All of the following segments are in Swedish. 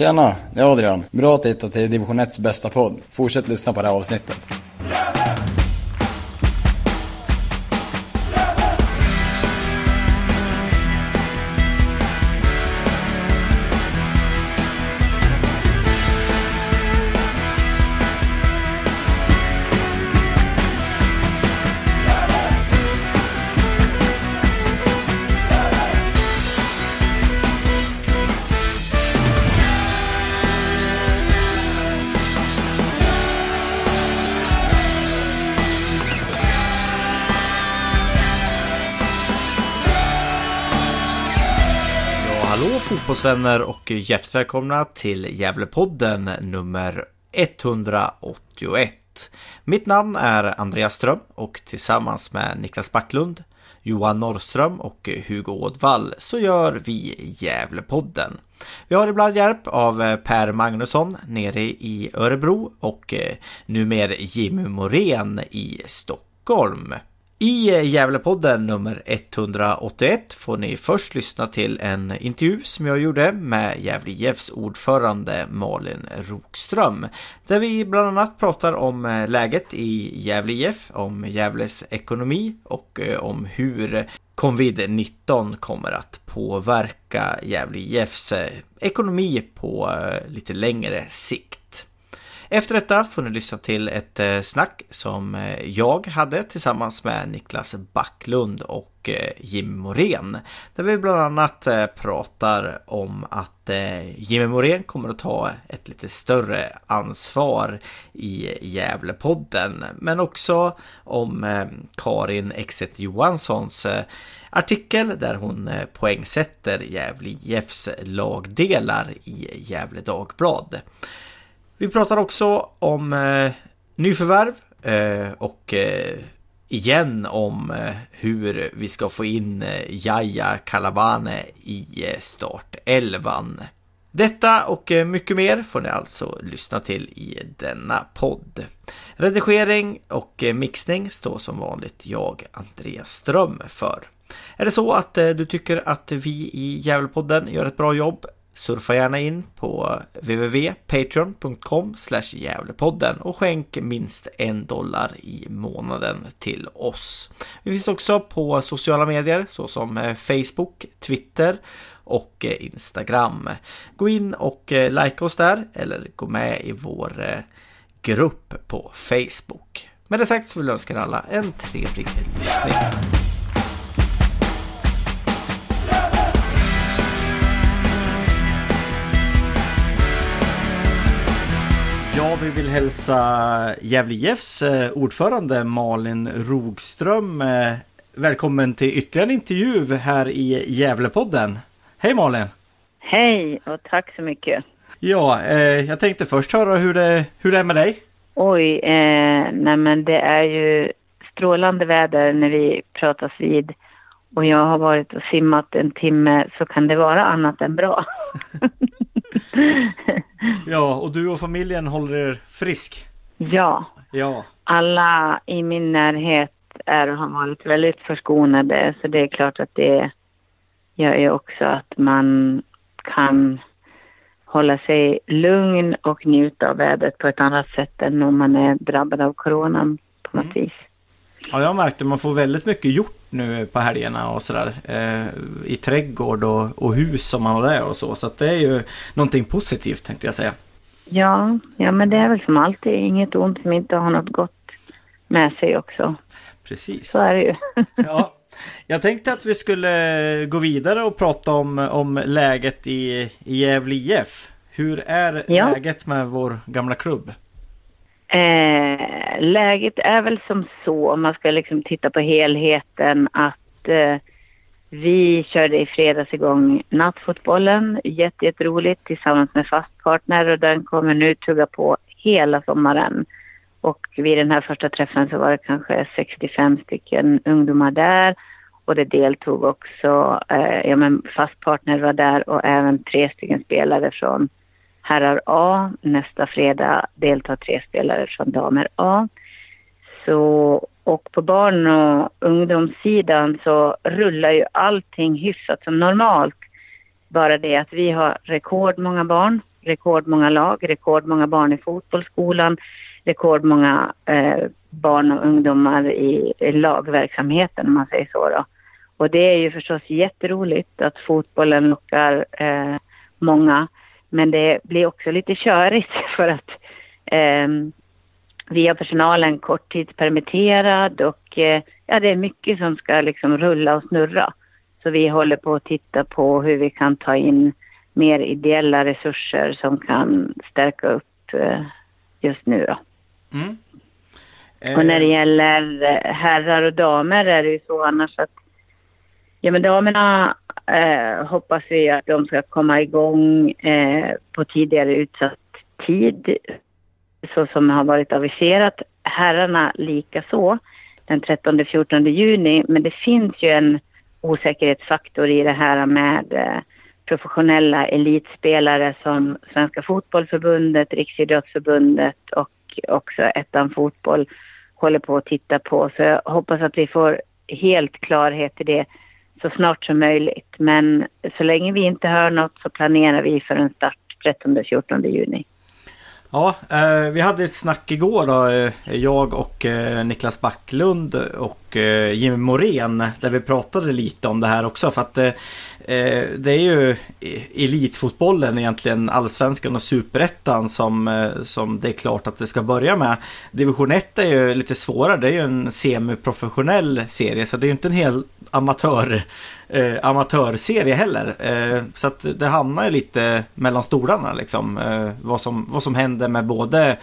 Tjena, det är Adrian. Bra att hitta till division 1s bästa podd. Fortsätt lyssna på det här avsnittet. Vänner och hjärtligt välkomna till Gävlepodden nummer 181. Mitt namn är Andreas Ström och tillsammans med Niklas Backlund, Johan Norrström och Hugo Ådvall så gör vi Gävlepodden. Vi har ibland hjälp av Per Magnusson nere i Örebro och eh, numera Jimmy Morén i Stockholm. I eh, Gävlepodden nummer 181 får ni först lyssna till en intervju som jag gjorde med Gävle IFs ordförande Malin Rokström. Där vi bland annat pratar om eh, läget i Gävle IF, om Gävles ekonomi och eh, om hur covid-19 kommer att påverka Gävle IFs ekonomi på lite längre sikt. Efter detta får ni lyssna till ett eh, snack som eh, jag hade tillsammans med Niklas Backlund och eh, Jimmy Morén. Där vi bland annat pratar om att Jimmy Morén kommer att ta ett lite större ansvar i Gävlepodden. Men också om Karin Exet Johanssons artikel där hon poängsätter Gävle IFs lagdelar i Gävle Dagblad. Vi pratar också om eh, nyförvärv eh, och eh, igen om eh, hur vi ska få in eh, Jaja Kalabane i eh, startelvan. Detta och eh, mycket mer får ni alltså lyssna till i denna podd. Redigering och eh, mixning står som vanligt jag, Andreas Ström, för. Är det så att eh, du tycker att vi i Gävlepodden gör ett bra jobb Surfa gärna in på www.patreon.com Gävlepodden och skänk minst en dollar i månaden till oss. Vi finns också på sociala medier såsom eh, Facebook, Twitter och eh, Instagram. Gå in och eh, like oss där eller gå med i vår grupp på Facebook. Med det sagt så vill jag önska er alla en trevlig lyssning. Ja, vi vill hälsa Gävle IFs ordförande Malin Rogström välkommen till ytterligare en intervju här i Gävlepodden. Hej Malin! Hej och tack så mycket! Ja, eh, jag tänkte först höra hur det, hur det är med dig? Oj, eh, nej men det är ju strålande väder när vi pratas vid och jag har varit och simmat en timme så kan det vara annat än bra. ja, och du och familjen håller er frisk? Ja. Ja. Alla i min närhet är och har varit väldigt förskonade så det är klart att det gör ju också att man kan hålla sig lugn och njuta av vädret på ett annat sätt än om man är drabbad av coronan på något mm. vis. Ja, jag märkte att man får väldigt mycket gjort nu på helgerna och sådär. Eh, I trädgård och, och hus som man har där och så. Så att det är ju någonting positivt tänkte jag säga. Ja, ja men det är väl som alltid inget ont som inte har något gott med sig också. Precis. Så är det ju. ja. Jag tänkte att vi skulle gå vidare och prata om, om läget i, i Gävle IF. Hur är ja. läget med vår gamla klubb? Eh, läget är väl som så, om man ska liksom titta på helheten, att eh, vi körde i fredags igång nattfotbollen, jätte, jätteroligt tillsammans med fastpartner och den kommer nu tugga på hela sommaren. Och vid den här första träffen så var det kanske 65 stycken ungdomar där och det deltog också, eh, ja men fastpartner var där och även tre stycken spelare från herrar A. Nästa fredag deltar tre spelare från damer A. Så, och på barn och ungdomssidan så rullar ju allting hyfsat som normalt. Bara det att vi har rekordmånga barn rekordmånga lag, rekordmånga barn i fotbollsskolan, rekordmånga eh, barn och ungdomar i, i lagverksamheten om man säger så då. Och det är ju förstås jätteroligt att fotbollen lockar eh, många. Men det blir också lite körigt för att eh, vi har personalen korttidspermitterad och eh, ja, det är mycket som ska liksom rulla och snurra. Så vi håller på att titta på hur vi kan ta in mer ideella resurser som kan stärka upp eh, just nu då. Mm. Och när det eh. gäller eh, herrar och damer är det ju så annars att Ja men damerna eh, hoppas vi att de ska komma igång eh, på tidigare utsatt tid så som har varit aviserat. Herrarna likaså den 13-14 juni men det finns ju en osäkerhetsfaktor i det här med eh, professionella elitspelare som Svenska fotbollförbundet, Riksidrottsförbundet och också Ettan Fotboll håller på att titta på. Så jag hoppas att vi får helt klarhet i det så snart som möjligt. Men så länge vi inte hör något så planerar vi för en start 13-14 juni. Ja, eh, vi hade ett snack igår då, eh, jag och eh, Niklas Backlund och eh, Jimmy Morén där vi pratade lite om det här också för att eh, eh det är ju e-, elitfotbollen egentligen allsvenskan och superettan som, eh, som det är klart att det ska börja med. Division 1 är ju lite svårare, det är ju en semiprofessionell serie så det är ju inte en hel amatör eh, amatörserie heller. Eh, så att det hamnar ju lite mellan stolarna liksom. Eh, vad, som, vad som händer med både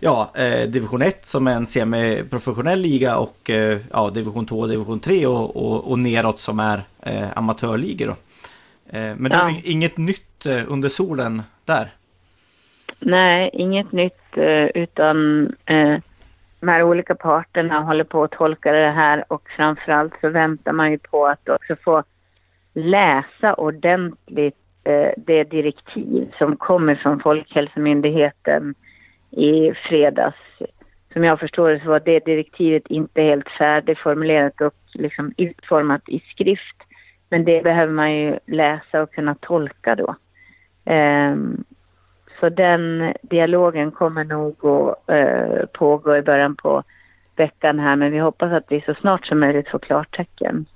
ja, eh, division 1 som är en semiprofessionell liga och eh, ja, division 2 och division 3 och, och, och neråt som är eh, amatörligor. men det är inget nytt under solen där. Nej, inget nytt utan de här olika parterna håller på att tolka det här och framförallt så väntar man ju på att också få läsa ordentligt eh, det direktiv som kommer från Folkhälsomyndigheten i fredags. Som jag förstår det så var det direktivet inte helt färdigformulerat och liksom utformat i skrift. Men det behöver man ju läsa och kunna tolka då. Um, så den dialogen kommer nog att eh, pågå i början på veckan här men vi hoppas att vi så snart som möjligt får klartecken.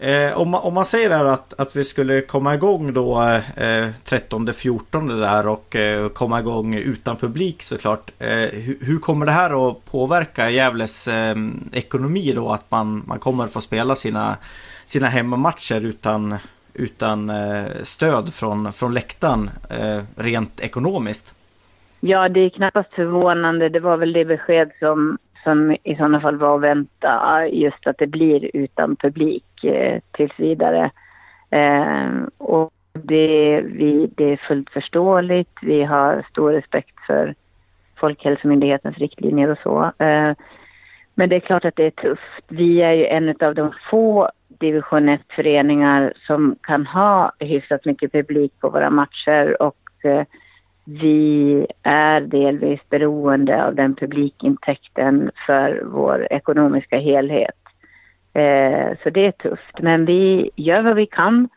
Eh, om, man, om man säger här att, att vi skulle komma igång då eh, 13-14 där och eh, komma igång utan publik såklart. Eh, hur, hur, kommer det här att påverka Gävles eh, ekonomi då? Att man, man kommer få spela sina, sina hemmamatcher utan, utan eh, stöd från, från läktaren eh, rent ekonomiskt? Ja, det är knappast förvånande. Det var väl det besked som, som i sådana fall var att vänta. Just att det blir utan publik eh, tills vidare. Eh, och det, vi, det är fullt förståeligt. Vi har stor respekt för Folkhälsomyndighetens riktlinjer och så. Eh, men det är klart att det är tufft. Vi är ju en av de få division 1-föreningar som kan ha hyfsat mycket publik på våra matcher och eh, vi är delvis beroende av den publikintäkten för vår ekonomiska helhet. Eh, så det är tufft, men vi gör vad vi kan.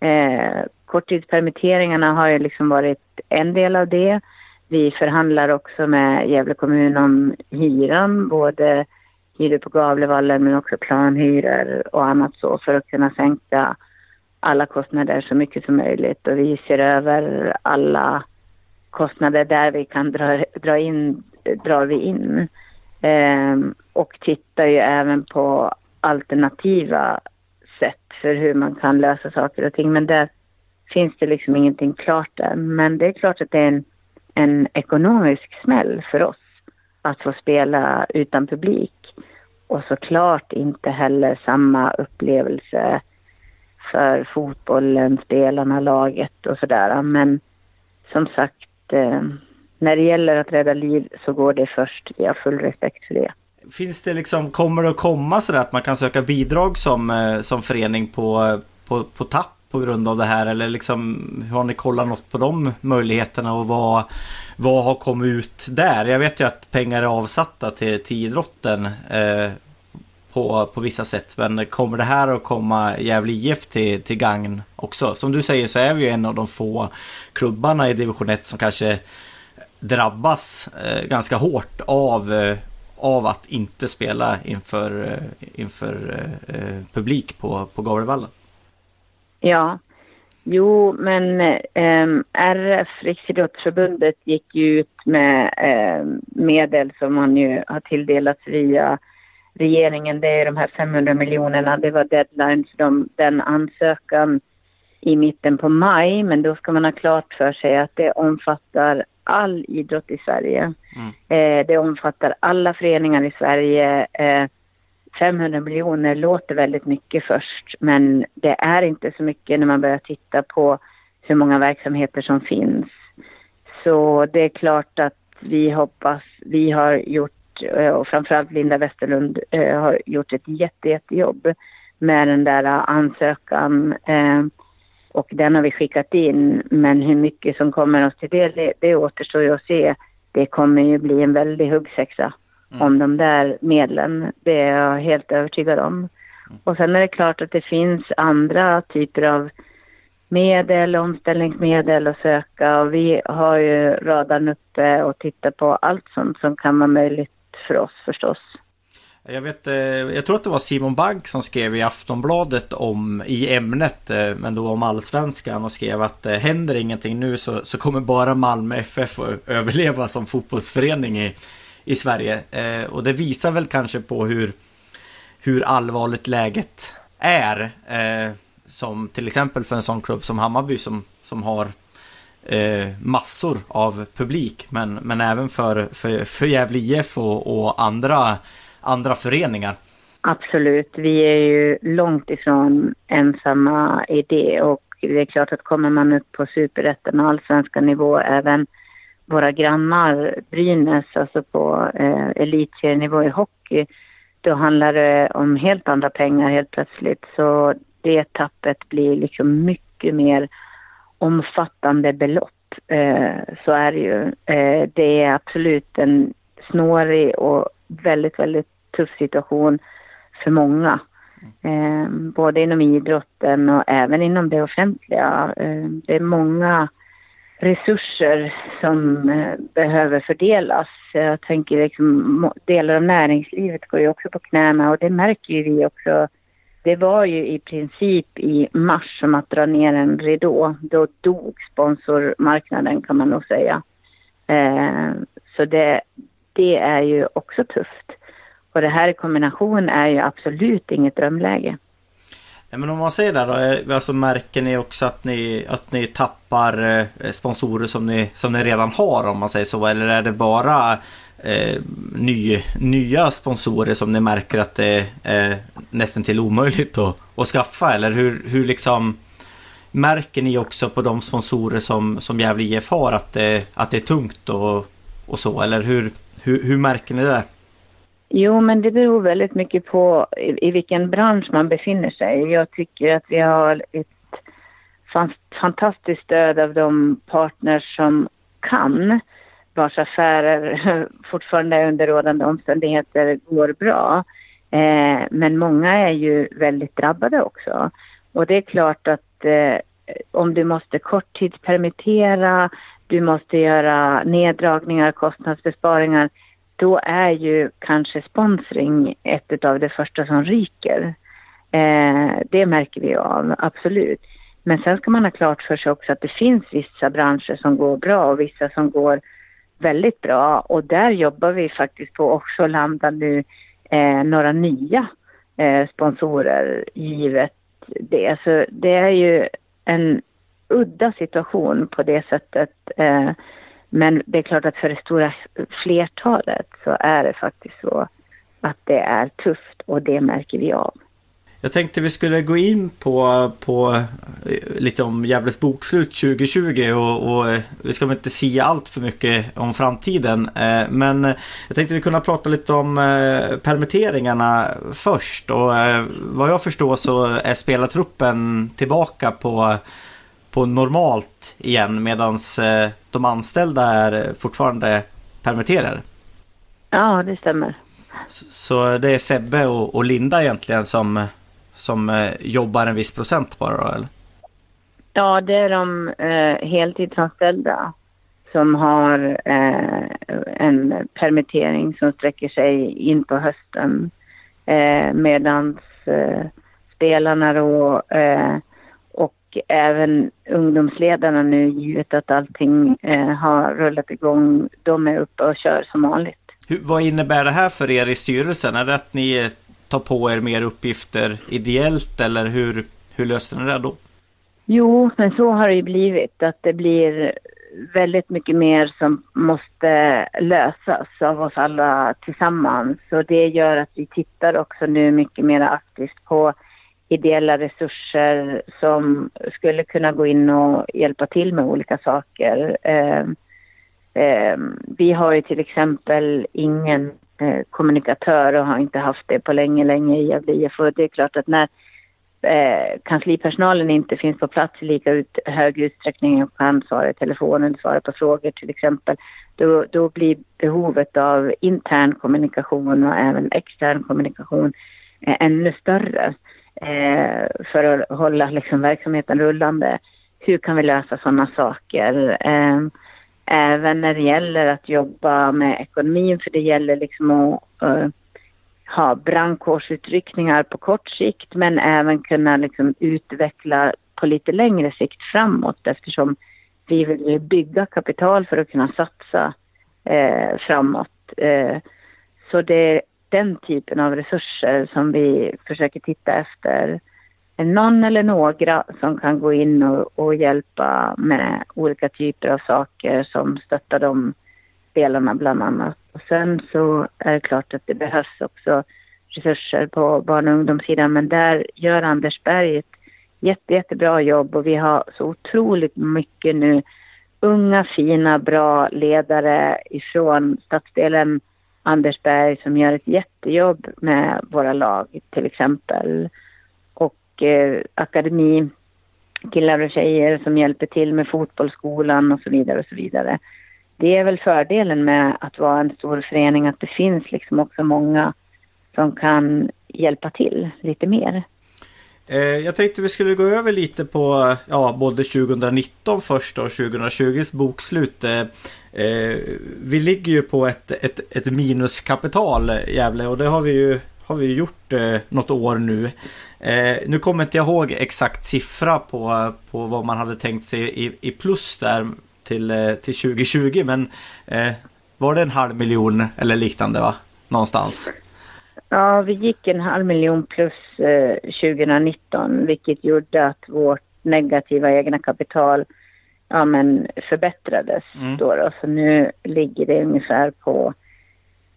Eh, korttidspermitteringarna har ju liksom varit en del av det. Vi förhandlar också med Gävle kommun om hyran, både hyror på Gavlevallen men också planhyror och annat så för att kunna sänka alla kostnader så mycket som möjligt och vi ser över alla kostnader där vi kan dra, dra in, drar vi in. Ehm, och tittar ju även på alternativa sätt för hur man kan lösa saker och ting men där finns det liksom ingenting klart än. Men det är klart att det är en, en ekonomisk smäll för oss att få spela utan publik och såklart inte heller samma upplevelse för fotbollen, spelarna, laget och sådär. Men som sagt, eh, när det gäller att rädda liv så går det först. Vi har full respekt för det. Finns det liksom, kommer det att komma sådär att man kan söka bidrag som, eh, som förening på, eh, på, på tapp på grund av det här? Eller liksom, har ni kollat något på de möjligheterna och vad, vad har kommit ut där? Jag vet ju att pengar är avsatta till, till idrotten eh, på, på vissa sätt. Men kommer det här att komma Gävle IF till, till gagn också? Som du säger så är vi ju en av de få klubbarna i division 1 som kanske drabbas eh, ganska hårt av, eh, av att inte spela inför, eh, inför eh, eh, publik på, på Gavlevallen. Ja, jo men eh, RF, Riksidrottsförbundet, gick ju ut med eh, medel som man ju har tilldelats via regeringen. Det är de här 500 miljonerna. Det var deadline för dem, den ansökan i mitten på maj. Men då ska man ha klart för sig att det omfattar all idrott i Sverige. Mm. Eh, det omfattar alla föreningar i Sverige. Eh, 500 miljoner låter väldigt mycket först, men det är inte så mycket när man börjar titta på hur många verksamheter som finns. Så det är klart att vi hoppas, vi har gjort, eh, och framförallt Linda Westerlund eh, har gjort ett jätte, jättejobb med den där ansökan. Eh, och den har vi skickat in, men hur mycket som kommer oss till det, det, det återstår ju att se. Det kommer ju bli en väldig huggsexa mm. om de där medlen. Det är jag helt övertygad om. Mm. Och sen är det klart att det finns andra typer av medel, omställningsmedel att söka och vi har ju radarn uppe och tittar på allt sånt som kan vara möjligt för oss förstås. Jag vet, eh, jag tror att det var Simon Bank som skrev i Aftonbladet om i ämnet, eh, men då om allsvenskan och skrev att eh, händer ingenting nu så, så kommer bara Malmö FF att överleva som fotbollsförening i, i Sverige. Eh, och det visar väl kanske på hur, hur allvarligt läget är. Eh, som till exempel för en sån klubb som Hammarby som, som har eh, massor av publik. Men, men även för, för, för Gävle IF och, och andra andra föreningar. Absolut, vi är ju långt ifrån ensamma i det och det är klart att kommer man upp på superettan och allsvenska nivå även våra grannar Brynäs, alltså på eh, elitserienivå i hockey, då handlar det om helt andra pengar helt plötsligt. Så det tappet blir liksom mycket mer omfattande belopp. Eh, så är det ju. Eh, det är absolut en snårig och väldigt, väldigt tuff situation för många. Eh, både inom idrotten och även inom det offentliga. Eh, det är många resurser som eh, behöver fördelas. Jag tänker liksom, delar av näringslivet går ju också på knäna och det märker ju vi också. Det var ju i princip i mars som att dra ner en ridå. Då dog sponsormarknaden kan man nog säga. Eh, så det, det är ju också tufft. Och det här i kombination är ju absolut inget drömläge. Nej, men om man säger det då, eh, alltså märker ni också att ni, att ni tappar eh, sponsorer som ni, som ni redan har om man säger så? Eller är det bara eh, ny, nya sponsorer som ni märker att det är nästan till omöjligt att, att skaffa? Eller hur, hur liksom märker ni också på de sponsorer som, som Gävle IF har att det, att det är tungt och, och så? Eller hur, hur, hur märker ni det? Jo, men det beror väldigt mycket på i, i vilken bransch man befinner sig. Jag tycker att vi har ett fantastiskt stöd av de partners som kan, vars affärer fortfarande under rådande omständigheter går bra. Eh, men många är ju väldigt drabbade också. Och det är klart att eh, om du måste korttidspermittera, du måste göra neddragningar, kostnadsbesparingar, då är ju kanske sponsring ett av det första som ryker. Eh, det märker vi av, absolut. Men sen ska man ha klart för sig också att det finns vissa branscher som går bra och vissa som går väldigt bra. Och där jobbar vi faktiskt på också att landa nu eh, några nya eh, sponsorer givet det. Så det är ju en udda situation på det sättet. Eh, men det är klart att för det stora flertalet så är det faktiskt så att det är tufft och det märker vi av. Jag tänkte vi skulle gå in på, på eh, lite om Gävles bokslut 2020 och, och eh, vi ska väl inte säga allt för mycket om framtiden. Eh, men jag tänkte vi kunna prata lite om permitteringarna först och vad jag förstår så är spelartruppen tillbaka på på normalt igen medan de anställda är fortfarande permitterade. Ja, det stämmer. Så, så det är Sebbe och, och, Linda egentligen som, som eh, jobbar en viss procent bara då, eller? Ja, det är de eh, heltidsanställda som har eh, en permittering som sträcker sig in på hösten. Eh, medans eh, spelarna då eh, och även ungdomsledarna nu, givet att allting eh, har rullat igång, de är uppe och kör som vanligt. Hur, vad innebär det här för er i styrelsen? Är det att ni tar på er mer uppgifter ideellt eller hur, hur löste ni det då? Jo, men så har det ju blivit. Att det blir väldigt mycket mer som måste lösas av oss alla tillsammans. Och det gör att vi tittar också nu mycket mer aktivt på ideella resurser som skulle kunna gå in och hjälpa till med olika saker. Eh, eh, vi har ju till exempel ingen eh, kommunikatör och har inte haft det på länge, länge i Gävle IF. Och det är klart att när eh, kanslipersonalen inte finns på plats i lika ut, hög utsträckning och kan svara i telefonen, svara på frågor till exempel, då, då blir behovet av intern kommunikation och även extern kommunikation eh, ännu större eh, för att hålla liksom, verksamheten rullande. Hur kan vi lösa sådana saker? Eh, även när det gäller att jobba med ekonomin, för det gäller liksom att uh, ha brandkårsutryckningar på kort sikt men även kunna liksom utveckla på lite längre sikt framåt eftersom vi vill bygga kapital för att kunna satsa eh, framåt. Eh, så det den typen av resurser som vi försöker titta efter. Någon eller några som kan gå in och, och hjälpa med olika typer av saker som stöttar de spelarna bland annat. Och sen så är det klart att det behövs också resurser på barn och ungdomssidan men där gör Anders Berg ett jätte, jättebra jobb och vi har så otroligt mycket nu unga, fina, bra ledare ifrån stadsdelen Anders Berg som gör ett jättejobb med våra lag till exempel. Och eh, akademi, killar och tjejer som hjälper till med fotbollsskolan och så vidare och så vidare det är väl fördelen med att vara en stor förening att det finns liksom också många som kan hjälpa till lite mer. Eh, jag tänkte vi skulle gå över lite på ja, både 2019 först och 2020s bokslut. Eh, eh, vi ligger ju på ett, ett, ett minuskapital Gävle och det har vi ju har vi gjort eh, något år nu. Eh, nu kommer inte jag ihåg exakt siffra på, på vad man hade tänkt sig i, i plus där till, eh, till 2020 men eh, var det en halv miljon eller liknande va? Någonstans. Ja, vi gick en halv miljon plus eh, 2019 vilket gjorde att vårt negativa egna kapital ja, men förbättrades mm. då, då. Så nu ligger det ungefär på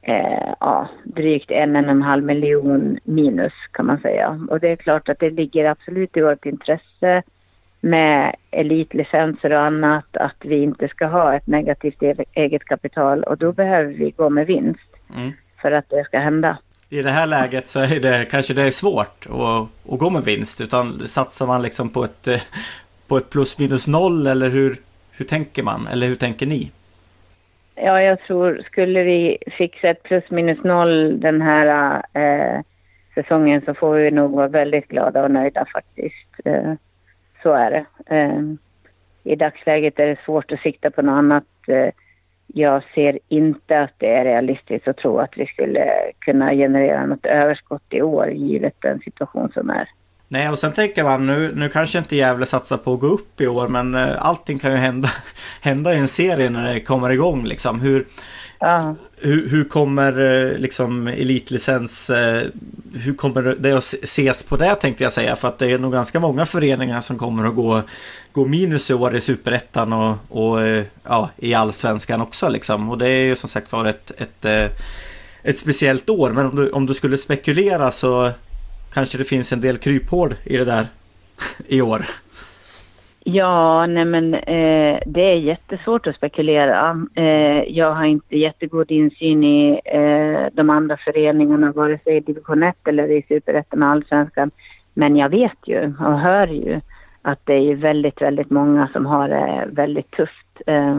eh, ja, drygt en, en och en halv miljon minus kan man säga. Och det är klart att det ligger absolut i vårt intresse med elitlicenser och annat att vi inte ska ha ett negativt eget kapital och då behöver vi gå med vinst mm. för att det ska hända. I det här läget så är det kanske det är svårt att, att gå med vinst utan satsar man liksom på ett, eh, på ett plus minus noll eller hur, hur tänker man eller hur tänker ni? Ja, jag tror skulle vi fixa ett plus minus noll den här eh, säsongen så får vi nog vara väldigt glada och nöjda faktiskt. Eh, så är det. Eh, I dagsläget är det svårt att sikta på något annat. Eh, jag ser inte att det är realistiskt att tro att vi skulle kunna generera något överskott i år givet den situation som är. Nej, och sen tänker man nu, nu kanske inte Gävle satsar på att gå upp i år, men eh, allting kan ju hända, hända i en serie när det kommer igång liksom. Hur, ja. hur, hur kommer eh, liksom elitlicens, eh, hur kommer det att ses på det tänkte jag säga, för att det är nog ganska många föreningar som kommer att gå, gå minus i år i superettan och, och eh, ja, i allsvenskan också liksom. Och det är ju som sagt var ett, ett, ett speciellt år, men om du, om du skulle spekulera så kanske det finns en del kryphål i det där i år. Ja, nej men eh, det är jättesvårt att spekulera. Eh, jag har inte jättegod insyn i eh, de andra föreningarna, vare sig i division 1 eller i superettan och allsvenskan. Men jag vet ju och hör ju att det är väldigt, väldigt många som har det väldigt tufft. Eh,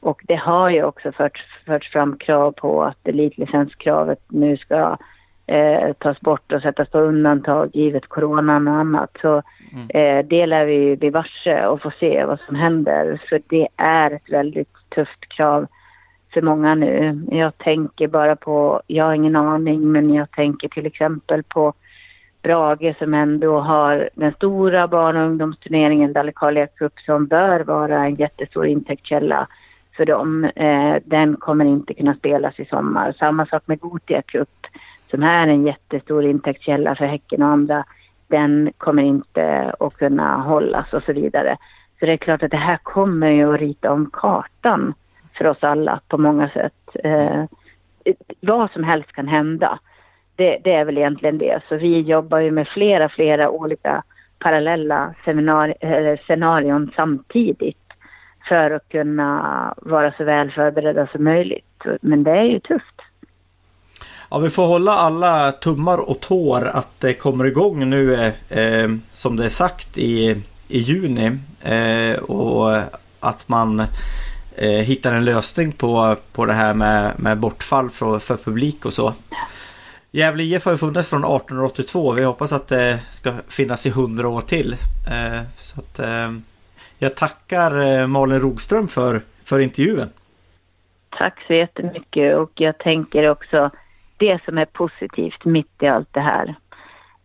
Och det har ju också förts, förts fram krav på att elitlicenskravet nu ska eh, tas bort och sättas på undantag givet coronan och annat. Så mm. eh, det lär vi bli varse och få se vad som händer. Så det är ett väldigt tufft krav för många nu. Jag tänker bara på, jag har ingen aning, men jag tänker till exempel på Brage som ändå har den stora barn och ungdomsturneringen Dalecarlia Cup som bör vara en jättestor intäktskälla för dem. Eh, den kommer inte kunna spelas i sommar. Samma sak med Gotia Cup som är en jättestor intäktskälla för Häcken och andra. Den kommer inte att kunna hållas och så vidare. Så det är klart att det här kommer ju att rita om kartan för oss alla på många sätt. Eh, vad som helst kan hända. Det, det, är väl egentligen det. Så vi jobbar ju med flera, flera olika parallella scenarion samtidigt för att kunna vara så väl förberedda som möjligt. Men det är ju tufft. Ja, vi får hålla alla tummar och tår att det kommer igång nu eh, eh, som det är sagt i, i juni. Eh, och att man eh, hittar en lösning på, på det här med, med bortfall för, för publik och så. Gävle IF har ju funnits från 1882. Vi hoppas att det ska finnas i 100 år till. Eh, så att, eh, jag tackar eh, Malin Rogström för, för intervjun. Tack så jättemycket och jag tänker också det som är positivt mitt i allt det här.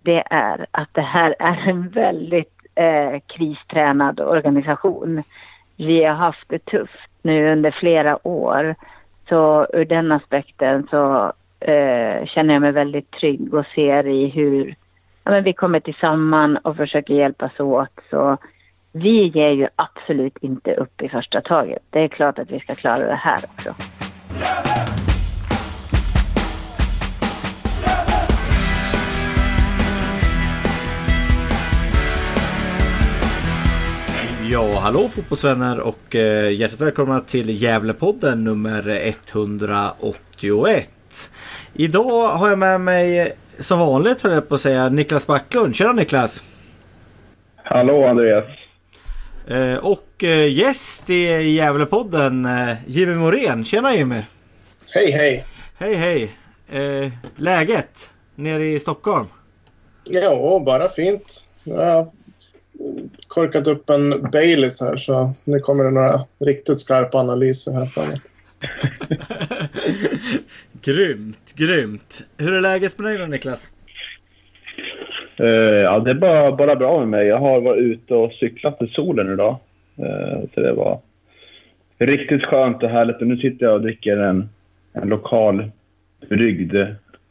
Det är att det här är en väldigt eh, kristränad organisation. Vi har haft det tufft nu under flera år. Så ur den aspekten så eh, känner jag mig väldigt trygg och ser i hur ja, men vi kommer tillsammans och försöker hjälpas åt. Så vi ger ju absolut inte upp i första taget. Det är klart att vi ska klara det här också. Ja, hallå fotbollsvänner och eh, hjärtligt välkomna till Gävlepodden nummer 181. Idag har jag med mig som vanligt höll jag på att säga Niklas Backlund. Tjena Niklas! Hallå Andreas! Eh, och eh, gäst i Gävlepodden eh, Jimmy Morén. Tjena Jimmy! Hej hej! Hej hej! Läget nere i Stockholm? Ja, bara fint. Jag har korkat upp en Baileys här så nu kommer det några riktigt skarpa analyser här framåt. grymt, grymt. Hur är läget med dig då Niklas? Uh, ja, det är bara, bara bra med mig. Jag har varit ute och cyklat i solen idag. Uh, så det var riktigt skönt och härligt. Och nu sitter jag och dricker en, en lokal bryggd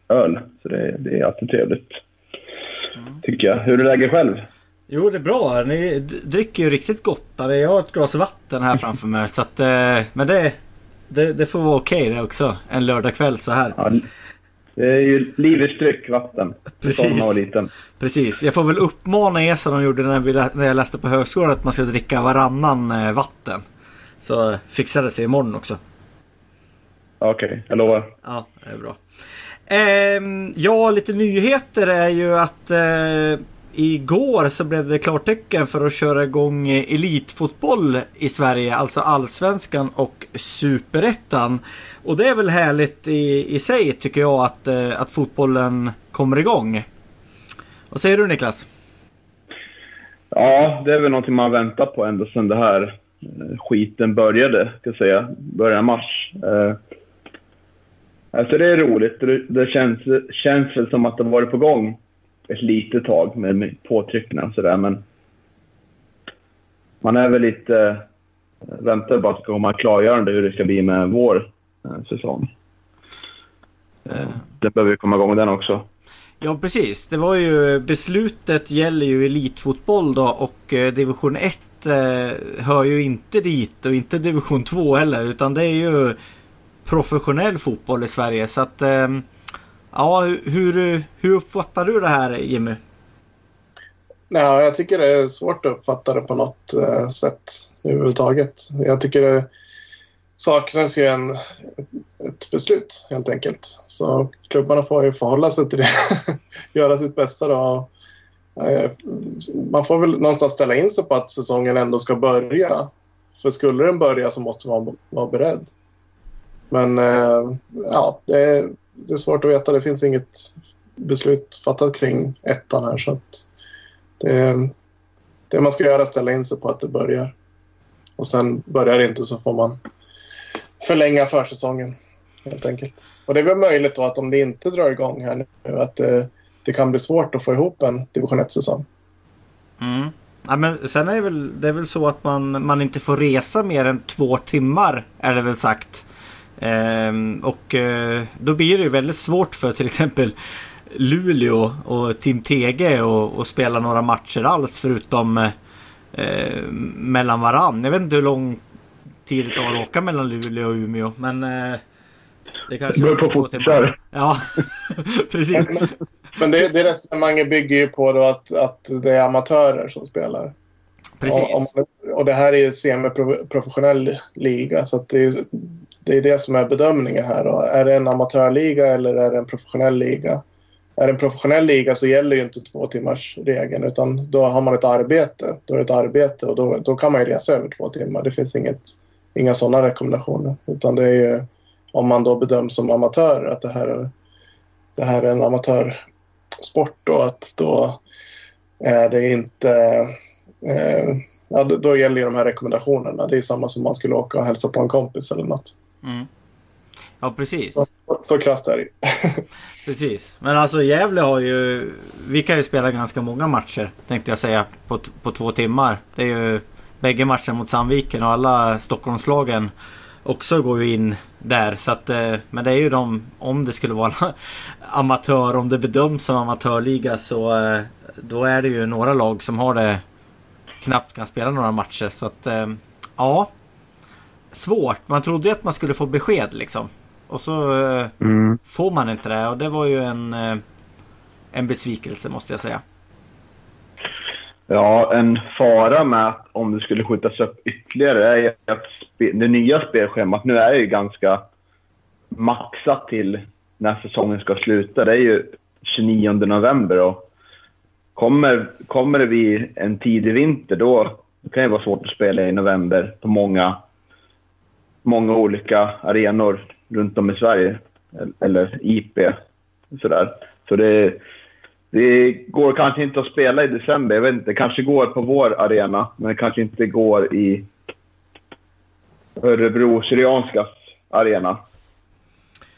öl. Så det, det är alltid trevligt. Mm. Tycker jag. Hur är läget själv? Jo det är bra. Ni dricker ju riktigt gott. Jag har ett glas vatten här framför mig. Så att, eh, men det, det, det, får vara okej okay det också. En lördagkväll så här. Ja, det är ju livets dryck, vatten. Precis. Precis. Jag får väl uppmana er som de gjorde när, vi, när jag läste på högskolan att man ska dricka varannan eh, vatten. Så fixar det sig imorgon också. Okej, okay, jag lovar. Ja, det är bra. Eh, ja, lite nyheter är ju att eh, Igår så blev det klartecken för att köra igång elitfotboll i Sverige, alltså allsvenskan och superettan. Och det är väl härligt i, i sig tycker jag att, eh, att fotbollen kommer igång. Vad säger du Niklas? Ja, det är väl någonting man väntar på ända sedan det här eh, skiten började, ska jag säga. Början mars. Eh, alltså det är roligt. Det, det känns, känns väl som att det varit på gång ett litet tag med påtryckningar och sådär. Men man är väl lite... Eh, väntar bara att det ska komma klargörande hur det ska bli med vår eh, säsong. Eh, det behöver vi komma igång med den också. Ja precis. Det var ju beslutet gäller ju elitfotboll då och eh, division 1 eh, hör ju inte dit och inte division 2 heller utan det är ju professionell fotboll i Sverige så att eh, Ja, hur, hur uppfattar du det här Jimmy? Ja, jag tycker det är svårt att uppfatta det på något eh, sätt överhuvudtaget. Jag tycker det saknas ju en, ett beslut helt enkelt. Så klubbarna får ju förhålla sig till det. Göra sitt bästa då. Eh, man får väl någonstans ställa in sig på att säsongen ändå ska börja För skulle den börja så måste man vara beredd. Men eh, ja, det är, det är svårt att veta. Det finns inget beslut fattat kring ettan här. Så att det, det man ska göra är att ställa in sig på att det börjar. Och sen börjar det inte så får man förlänga försäsongen helt enkelt. Och det är väl möjligt då att om det inte drar igång här nu att det, det kan bli svårt att få ihop en division 1-säsong. Mm. Ja, men sen är det väl, det är väl så att man, man inte får resa mer än två timmar är det väl sagt. Ehm, och eh, då blir det ju väldigt svårt för till exempel Luleå och Team TG att spela några matcher alls förutom eh, mellan varann. Jag vet inte hur lång tid det tar att åka mellan Luleå och Umeå men eh, det kanske beror på fotboll. Ja, precis. Men det, det resonemanget bygger ju på då att, att det är amatörer som spelar. Precis. Och, och det här är ju semiprofessionell liga så det är, det är det som är bedömningen här. Då. Är det en amatörliga eller är det en professionell liga? Är det en professionell liga så gäller ju inte två timmars regeln utan då har man ett arbete. Då är det ett arbete och då, då kan man ju resa över två timmar. Det finns inget, inga sådana rekommendationer. Utan det är ju om man då bedöms som amatör att det här är, det här är en amatörsport och att då är det inte... Eh, ja, då gäller ju de här rekommendationerna. Det är samma som man skulle åka och hälsa på en kompis eller något. Mm. Ja, precis. Så, så krasst är det Precis. Men alltså Gävle har ju... Vi kan ju spela ganska många matcher tänkte jag säga på, på två timmar. Det är ju bägge matcher mot Sandviken och alla Stockholmslagen också går ju in där. Så att, eh, men det är ju de, om det skulle vara amatör, om det bedöms som amatörliga så eh, då är det ju några lag som har det knappt kan spela några matcher. Så att eh, ja, svårt. Man trodde ju att man skulle få besked liksom. Och så mm. får man inte det och det var ju en, en besvikelse måste jag säga. Ja, en fara med att om det skulle skjutas upp ytterligare är att det nya spelschemat nu är ju ganska maxat till när säsongen ska sluta. Det är ju 29 november och kommer, kommer det bli en tidig vinter då kan det vara svårt att spela i november på många, många olika arenor runt om i Sverige. Eller IP. Sådär. Så det, det går kanske inte att spela i december. Jag vet inte, det kanske går på vår arena, men det kanske inte går i Örebro Syrianskas arena.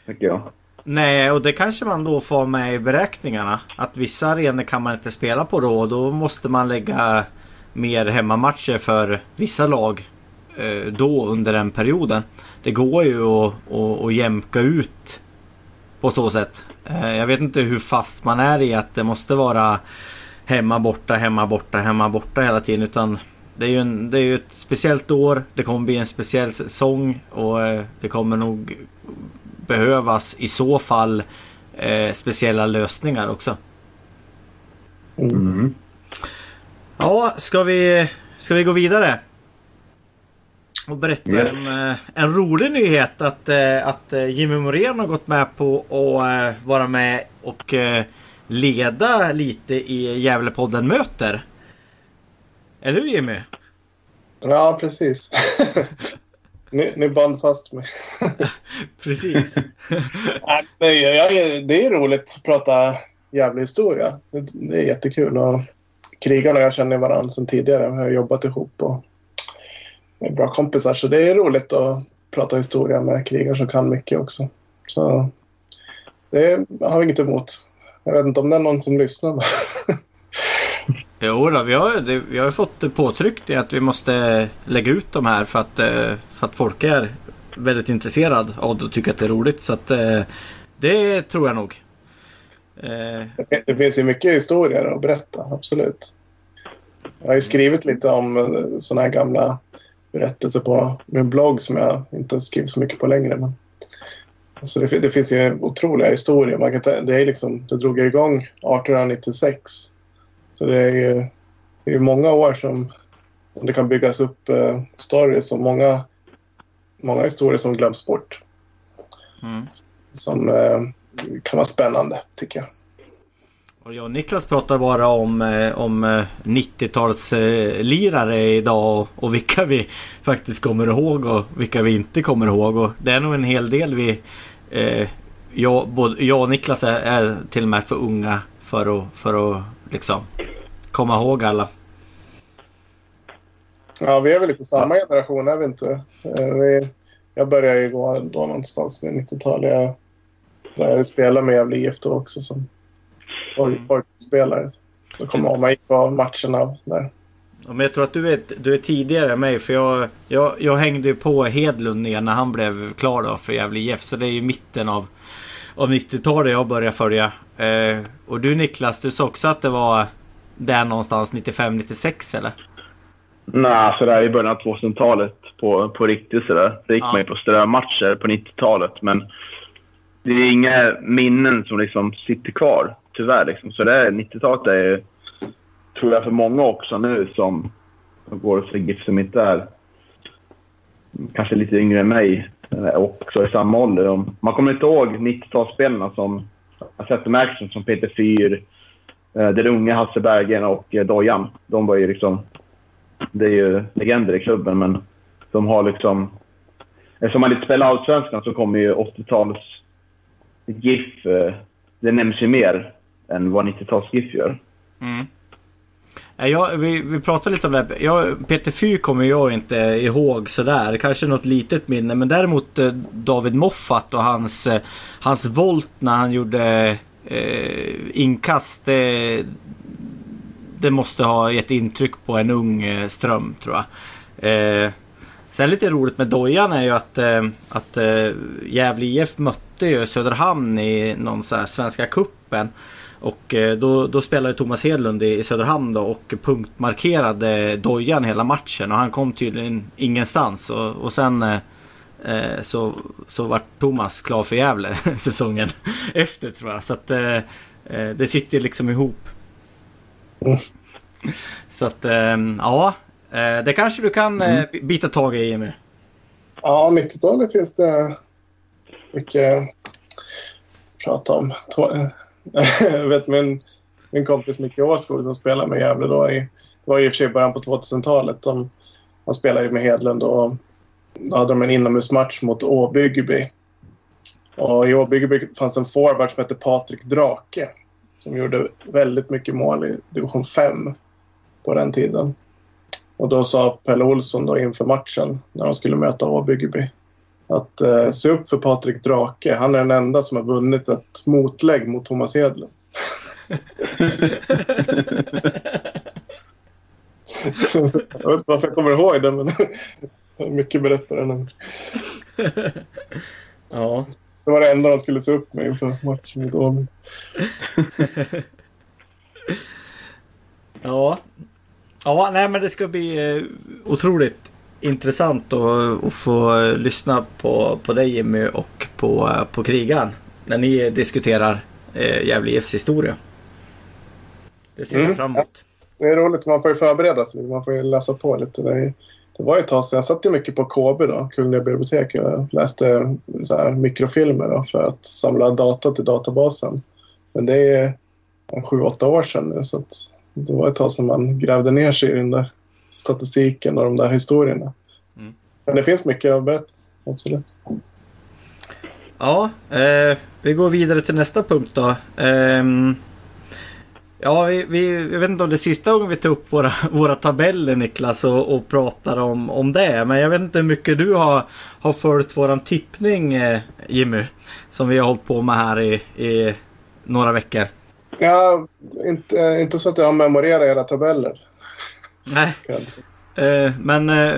Tycker jag. Nej, och det kanske man då får med i beräkningarna. Att vissa arenor kan man inte spela på då och då måste man lägga mer hemmamatcher för vissa lag då under den perioden. Det går ju att, att, att jämka ut på så sätt. Eh, jag vet inte hur fast man är i att det måste vara hemma borta, hemma borta, hemma borta hela tiden. Utan det är ju, en, det är ju ett speciellt år. Det kommer bli en speciell säsong och eh, det kommer nog behövas i så fall eh, speciella lösningar också. Mm. Ja, ska vi, ska vi gå vidare? Och berätta yes. en, eh, en rolig nyhet att, eh, att Jimmy Morén har gått med på att vara med och leda lite i Gävlepodden möter. Eller hur Jimmy? Ja, precis. ni, ni band fast mig. precis. är, det är roligt att prata jävla historia. Det, det är jättekul. Och krigarna jag känner varandra sedan tidigare. Vi har jobbat ihop och bra kompisar. Så det är roligt att prata historia med krigare som kan mycket också. Så det har vi inget emot. Jag vet inte om det är någon som lyssnar. Jo då, vi har, det, vi har fått påtryckning att vi måste lägga ut de här för att, eh, för att folk är väldigt intresserade av det och tycker att det är roligt. Så att eh, det tror jag nog. Eh. Det finns ju mycket historier att berätta, absolut. Jag har ju skrivit lite om sådana här gamla berättelser på min blogg som jag inte skrivit så mycket på längre. Men... Alltså det, det finns ju otroliga historier. Man kan, det, är liksom, det drog igång 1896 så det är ju det är många år som, som det kan byggas upp eh, stories och många, många historier som glöms bort. Mm. Som eh, kan vara spännande tycker jag. Och jag och Niklas pratar bara om, eh, om 90-talslirare idag och, och vilka vi faktiskt kommer ihåg och vilka vi inte kommer ihåg. Och det är nog en hel del vi... Eh, jag, både, jag och Niklas är, är till och med för unga för att, för att liksom komma ihåg alla. Ja, vi är väl lite samma generation, är vi inte? Eh, vi, jag började ju gå då någonstans vid 90-talet. Jag började spela med Gävle IF då också som pojkspelare. Då kommer jag man gick på matcherna där. Ja, men jag tror att du är, du är tidigare än mig för jag, jag, jag hängde ju på Hedlund ner när han blev klar då för Gävle IF. Så det är ju mitten av, av 90-talet jag började följa. Eh, och du Niklas, du sa också att det var där någonstans 95-96 eller? Nej, sådär i början av 2000-talet på, på riktigt sådär. Så gick Ja. man ju på strömatcher på 90-talet. Men det är inga minnen som liksom sitter kvar, tyvärr. Liksom. Så det är, 90-talet är ju, tror jag, för många också nu som, som går och ser GIF som inte är kanske lite yngre än mig eh, och också i samma ålder. Man kommer inte ihåg 90-talsspelarna som jag har sett dem i action, som Peter Fyr, eh, den unge Hasse Bergen och eh, Dojan. De var ju liksom det är ju legender i klubben, men de har liksom... Eftersom man inte spelar Allsvenskan så kommer ju 80-tals GIF... Det nämns ju mer än vad 90-tals GIF gör. Mm. Ja, Jag, vi, vi pratade lite om det. här. Jag, Peter Fy kommer jag inte ihåg sådär. Kanske något litet minne. Men däremot eh, David Moffat och hans, eh, hans volt när han gjorde eh, inkast. Det, det måste ha gett intryck på en ung Ström tror jag. Eh, sen lite roligt med Dojan är ju att, eh, att eh, Gävle IF mötte ju Söderhamn i någon sån här Svenska Kuppen och eh, då, då spelade Thomas Hedlund i, i Söderhamn då och punktmarkerade Dojan hela matchen och han kom tydligen ingenstans och, och sen eh, eh, så, så var Thomas klar för Gävle säsongen efter tror jag. Så att eh, eh, det sitter liksom ihop. Mm. Så att eh, ja, det kanske du kan eh, bita tag i Jimmy. Ja, 90-talet finns det mycket att prata om. Jag vet min, min kompis Micke Åskog som spelade med Gävle då. I, det var i och för sig i början på 2000-talet. De, han spelade ju med Hedlund och då hade de en inomhusmatch mot Åbyggeby. Och i Åbyggeby fanns en forward som hette Patrik Drake som gjorde väldigt mycket mål i division 5 på den tiden. Och då sa Pelle Olsson då inför matchen när de skulle möta Åbyggeby att eh, se upp för Patrik Drake. Han är den enda som har vunnit ett motlägg mot Thomas Hedlund. jag vet inte varför jag kommer ihåg det, men mycket berättar än en. Ja. Det var det enda de skulle se upp med inför matchen mot Åby. Ja. Ja, nej men det ska bli eh, otroligt intressant att, att få lyssna på, på dig Jimmy och på, på krigaren. När ni diskuterar eh, Gävle IFs historia. Det ser Mm, fram emot. Det är roligt, man får ju förbereda sig. Man får ju läsa på lite. Det, det var ju ett tag sedan. Jag satt ju mycket på KB då, Kungliga bibliotek. Jag läste så här mikrofilmer då, för att samla data till databasen. Men det är sju, åtta år sedan nu. Så det var ett tag sedan man grävde ner sig i den där statistiken och de där historierna. Mm. Men det finns mycket att berätta. Absolut. Ja, eh, vi går vidare till nästa punkt då. Ehm, ja, vi, vi, jag vet inte om det är sista gången vi tar upp våra, våra tabeller Niklas och, och pratar om, om det. Men jag vet inte hur mycket du har, har följt våran tippning eh, Jimmy. Som vi har hållit på med här i, i några veckor. Ja, inte, inte så att jag har memorerat era tabeller. Nej. Eh, men eh,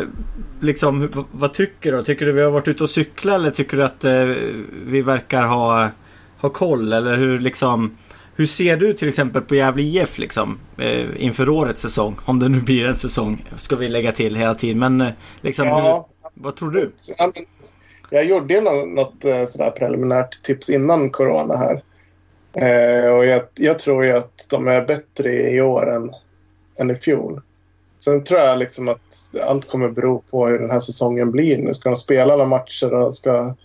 liksom, vad, vad tycker du? Tycker du vi har varit ute och cykla eller tycker du att eh, vi verkar ha, ha koll? Eller hur liksom hur ser du till exempel på Gävle IF liksom inför årets säsong? Om det nu blir en säsong ska vi lägga till hela tiden. Men liksom, Ja. hur, vad tror du? Jag gjorde ju nå- något sådär preliminärt tips innan corona här. Och jag, jag tror ju att de är bättre i år än, än i fjol. Sen tror jag liksom att allt kommer bero på hur den här säsongen blir. Nu ska de spela alla matcher och ska...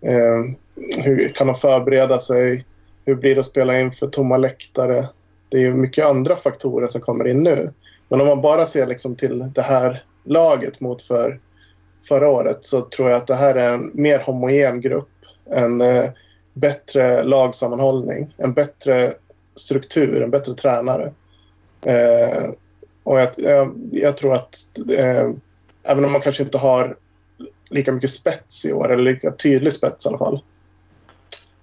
Eh, hur kan de förbereda sig? Hur blir det att spela inför tomma läktare? det är mycket andra faktorer som kommer in nu. Men om man bara ser liksom till det här laget mot för förra året så tror jag att det här är en mer homogen grupp. En eh, bättre lagsammanhållning, en bättre struktur, en bättre tränare. Eh, och jag, jag, jag, tror att eh, även om man kanske inte har lika mycket spets i år, eller lika tydlig spets i alla fall,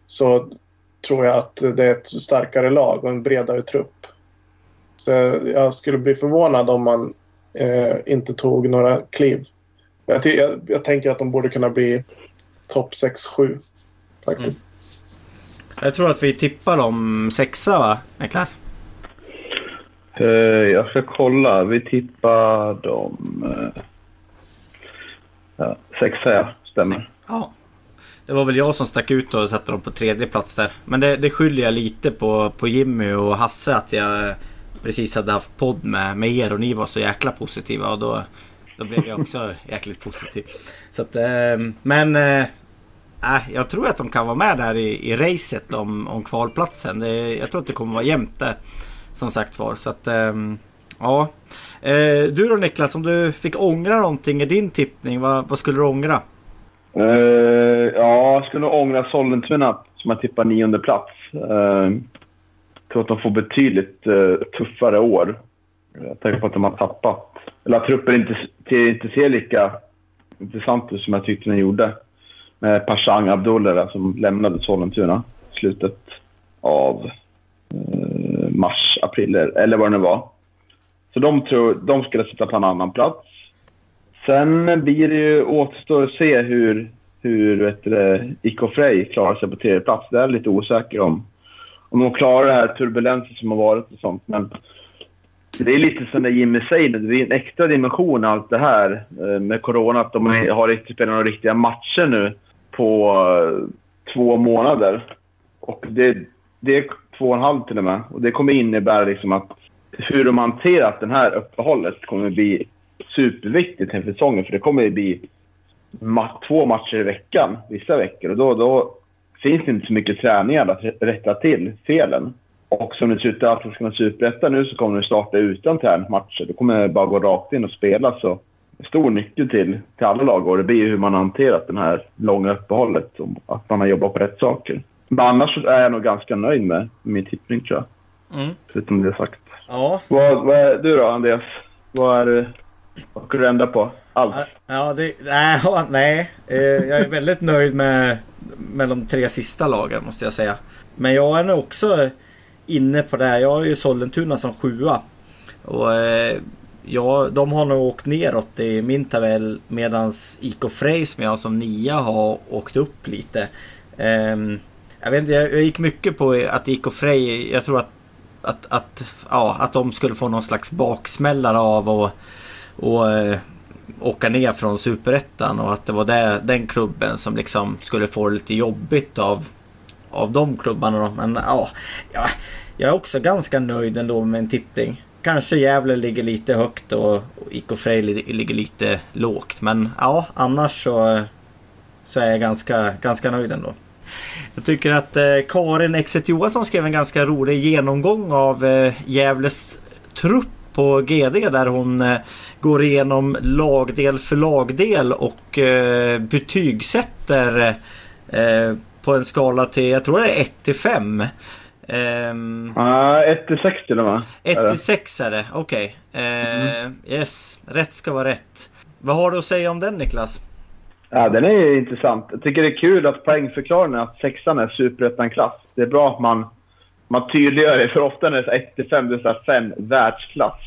så tror jag att det är ett starkare lag och en bredare trupp. Så jag skulle bli förvånad om man eh, inte tog några kliv. Jag, jag, jag, tänker att de borde kunna bli topp 6-7 faktiskt. Mm. Jag tror att vi tippar dem sexa va, Niklas? Uh, jag ska kolla. Vi tippar dem... Uh, ja, sexa stämmer. Ja. Det var väl jag som stack ut och satte dem på tredje plats där. Men det, det skyller jag lite på, på Jimmy och Hasse att jag precis hade haft podd med, med er och ni var så jäkla positiva och då, då blev jag också jäkligt positiv. Så att, eh, men eh, jag tror att de kan vara med där i, i racet om, om kvalplatsen. Det, jag tror att det kommer vara jämnt där. Som sagt var. Så att, ehm, ja. Eh, du då Niklas, om du fick ångra någonting i din tippning, vad, vad skulle du ångra? Uh, ja, jag skulle ångra Sollentuna som jag tippar nionde plats. Uh, tror att de får betydligt uh, tuffare år. Jag tänker på att de har tappat. Eller att truppen inte, inte ser lika intressant ut som jag tyckte den gjorde. Med Pashang Abdullah som lämnade Sollentuna i slutet av uh, mars, april eller vad det nu var. Så de, tror, de skulle sitta på en annan plats. Sen blir det ju återstår att se hur, hur vet du, Iko Frey klarar sig på tredje plats. Det är jag lite osäker om. Om de klarar det här turbulensen som har varit och sånt. Men det är lite som det Jimmy säger, det är en extra dimension allt det här eh, med corona. Att de har inte spelat några riktiga matcher nu på eh, två månader. Och det, det är två och en halv till och med. Och det kommer innebära liksom att hur de hanterat det här uppehållet kommer bli superviktigt inför säsongen. För det kommer bli ma två matcher i veckan vissa veckor. Och då, då finns det inte så mycket träningar att rätta till felen. Och som det ser ut i Allsvenskan och Superettan nu så kommer det starta utan träningsmatcher. Då kommer det bara gå rakt in och spela. Så stor nyckel till, till alla lag och det blir hur man har hanterat det här långa uppehållet. Att man har jobbat på rätt saker. Men annars är jag nog ganska nöjd med min tippning tror jag. Mm. Förutom det sagt. Ja. Vad, vad är du då Andreas? Vad är det vad ska du ändra på? Allt? Ja, det, nej, nej. Eh, jag är väldigt nöjd med, med de tre sista lagen måste jag säga. Men jag är nog också inne på det här. Jag har ju Sollentuna som sjua. Och eh, ja, de har nog åkt neråt i min tabell medans IK Frej som jag som nia har åkt upp lite. Ehm, jag vet inte, jag gick mycket på att IK Frej, jag tror att att, att, ja, att de skulle få någon slags baksmällare av och, och eh, åka ner från superettan och att det var det, den klubben som liksom skulle få det lite jobbigt av, av de klubbarna. Men ja, ja, jag är också ganska nöjd ändå med en tippning. Kanske Gävle ligger lite högt och, och IK Frej ligger lite lågt. Men ja, annars så, så är jag ganska, ganska nöjd ändå. Jag tycker att eh, Karin Exet Johansson skrev en ganska rolig genomgång av eh, Gävles trupp på GD där hon eh, går igenom lagdel för lagdel och eh, betygsätter eh, på en skala till, jag tror det är 1 till 5. Um, ah, 1 till 6 till och med. 1 till 6 är det, okej. Okay. Uh, mm. Yes, rätt ska vara rätt. Vad har du att säga om den Niklas? Ja, den är intressant. Jag tycker det är kul att poängförklaringen att sexan är superettan-klass. Det är bra att man, man tydliggör det, för ofta när det är 1 till 5, det är så 5 världsklass.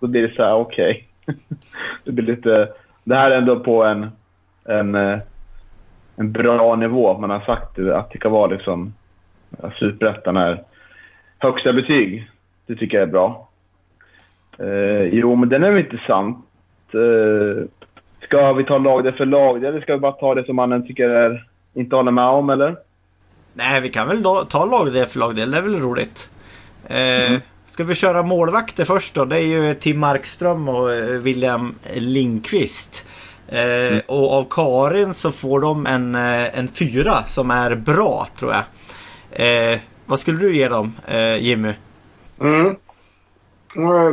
Då blir det så här, okej. Okay. det blir lite... Det här är ändå på en, en, eh, en bra nivå. Man har sagt att det kan vara liksom... Superettan är högsta betyg. Det tycker jag är bra. Eh, jo, men den är väl intressant. Eh, Ska vi ta lagdel för lagdel eller ska vi bara ta det som mannen tycker är, inte håller med om eller? Nej, vi kan väl ta lagdel för lagdel. Det är väl roligt. Eh, mm. Ska vi köra målvakter först då? Det är ju Tim Markström och eh, William Lindqvist. Eh, mm. Och av Karin så får de en, eh, en fyra som är bra tror jag. Eh, vad skulle du ge dem eh, Jimmy? Mm.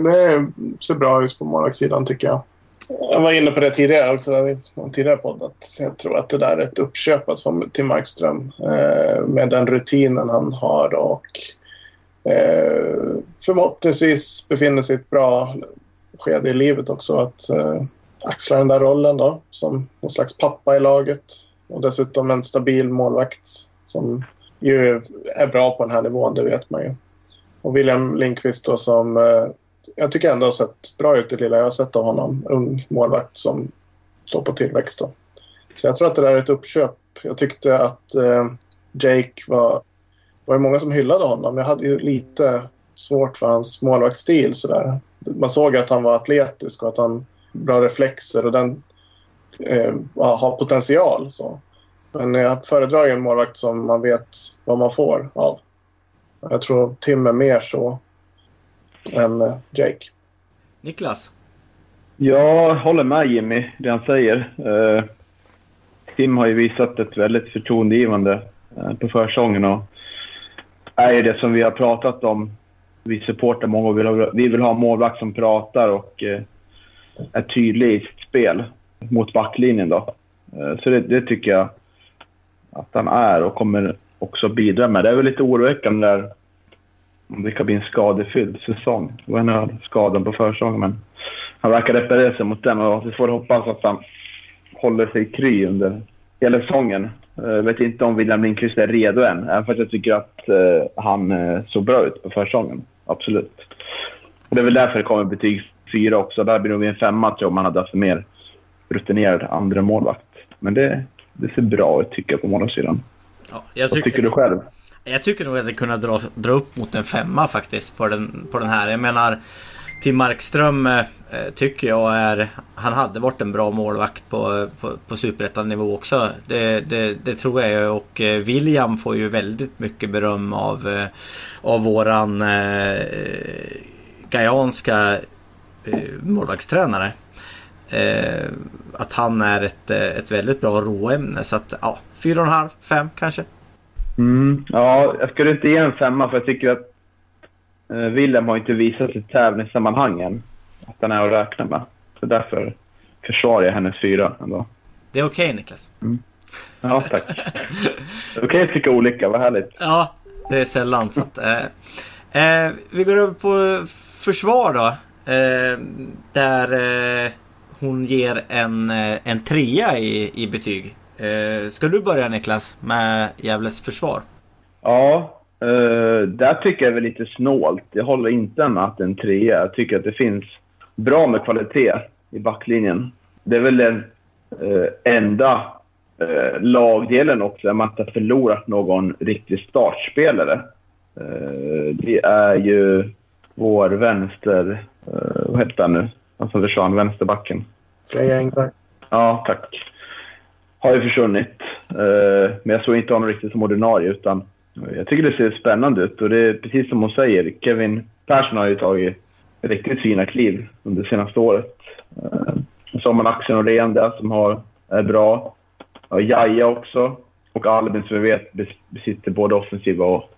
Det ser bra ut på målvaktssidan tycker jag. Jag var inne på det tidigare också, i en tidigare podd, att jag tror att det där är ett uppköp att få till Markström eh, med den rutinen han har och eh, förhoppningsvis befinner sig i ett bra skede i livet också. Att eh, axla den där rollen då som någon slags pappa i laget och dessutom en stabil målvakt som ju är bra på den här nivån, det vet man ju. Och William Lindqvist då som eh, jag tycker ändå har sett bra ut i lilla jag har sett av honom. Ung målvakt som står på tillväxt då. Så jag tror att det där är ett uppköp. Jag tyckte att eh, Jake var... Det var ju många som hyllade honom. Jag hade ju lite svårt för hans målvaktsstil sådär. Man såg att han var atletisk och att han bra reflexer och den eh, har potential. Så. Men jag föredrar ju en målvakt som man vet vad man får av. Jag tror Tim är mer så än eh, Jake. Niklas? Jag håller med Jimmy, det han säger. Uh, Tim har ju visat ett väldigt förtroendegivande uh, på försäsongen och är det som vi har pratat om, vi supportar många och vill ha, vi vill ha målvakt som pratar och är tydlig i sitt spel mot backlinjen. Då. Så det, det, tycker jag att han är och kommer också bidra med. Det är väl lite oroväckande där om det kan bli en skadefylld säsong. Det var en skadan på försäsongen, men han verkar reparera sig mot den och vi får hoppas att han håller sig kry under hela säsongen. Jag vet inte om William Lindqvist är redo än, även för att jag tycker att uh, han uh, såg bra ut på försäsongen. Absolut. Det är väl därför det kommer betyg fyra också. Där blir det nog en femma tror jag om man hade haft en mer rutinerad andra målvakt. Men det, det ser bra ut tycker jag på målvaktssidan. Ja, jag tycker... Vad tycker du själv? Jag tycker nog att det kunde dra, dra upp mot en femma faktiskt på den, på den här. Jag menar Tim Markström eh, tycker jag är... Han hade varit en bra målvakt på, på, på superettan-nivå också. Det, det, det, tror jag ju. Och eh, William får ju väldigt mycket beröm av, eh, av våran eh, Gajanska eh, målvaktstränare. Eh, att han är ett, eh, ett väldigt bra råämne. Så att ja, fyra och en halv, fem kanske. Mm, ja, jag skulle inte ge en femma för jag tycker att eh, Willem har inte visat i tävlingssammanhangen att han är att räkna med. Så därför försvarar jag hennes fyra ändå. Det är okej okay, Niklas. Mm. Ja, tack. Det är okej att tycka olika, vad härligt. Ja, det är sällan så att, eh, eh, Vi går över på försvar då. Eh, där eh, hon ger en, eh, en trea i, i betyg. Eh, ska du börja Niklas med Gävles försvar? Ja, eh, där tycker jag är lite snålt. Jag håller inte med att en trea. Jag tycker att det finns bra med kvalitet i backlinjen. Det är väl den eh, enda eh, lagdelen också där man inte har förlorat någon riktig startspelare. Eh, det är ju vår vänster... Eh, vad heter han nu? Han som försvann, vänsterbacken. Freja Engberg. Ja, tack har ju försvunnit. Eh, men jag såg inte honom riktigt som ordinarie, utan jag tycker det ser spännande ut. Och det är precis som hon säger, Kevin Persson har ju tagit riktigt fina kliv under det senaste året. Eh, så har man Axel Norén där som har, är bra. Och Jaja också. Och Albin som vi vet besitter både offensiva och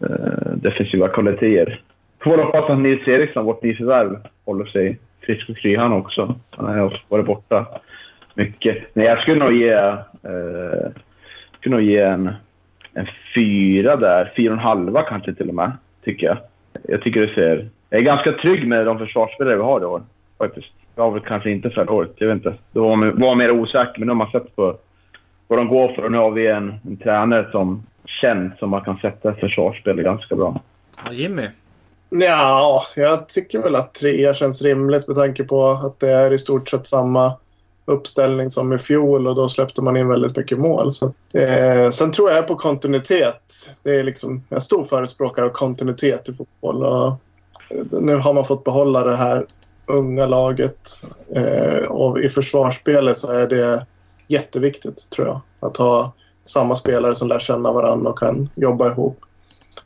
eh, defensiva kvaliteter. Får hoppas att Nils Eriksson, vårt nyförvärv, håller sig frisk och kry han också. Han har varit borta mycket. Nej, jag skulle nog ge, eh, skulle nog ge en, en fyra där. Fyra och en halva kanske till och med, tycker jag. Jag tycker det ser... Jag är ganska trygg med de försvarsspelare vi har i år, faktiskt. Jag var väl kanske inte förra året, jag vet inte. Då var man, var mer osäker, men nu har man sett på vad de går för och nu har vi en, en tränare som känns som man kan sätta ett försvarsspel ganska bra. Ja, Jimmy? Ja, jag tycker väl att trea känns rimligt med tanke på att det är i stort sett samma uppställning som i fjol och då släppte man in väldigt mycket mål. Så, eh, sen tror jag på kontinuitet. Det är liksom en stor förespråkare av kontinuitet i fotboll. Och eh, nu har man fått behålla det här unga laget eh, och i försvarsspelet så är det jätteviktigt tror jag. Att ha samma spelare som lär känna varandra och kan jobba ihop.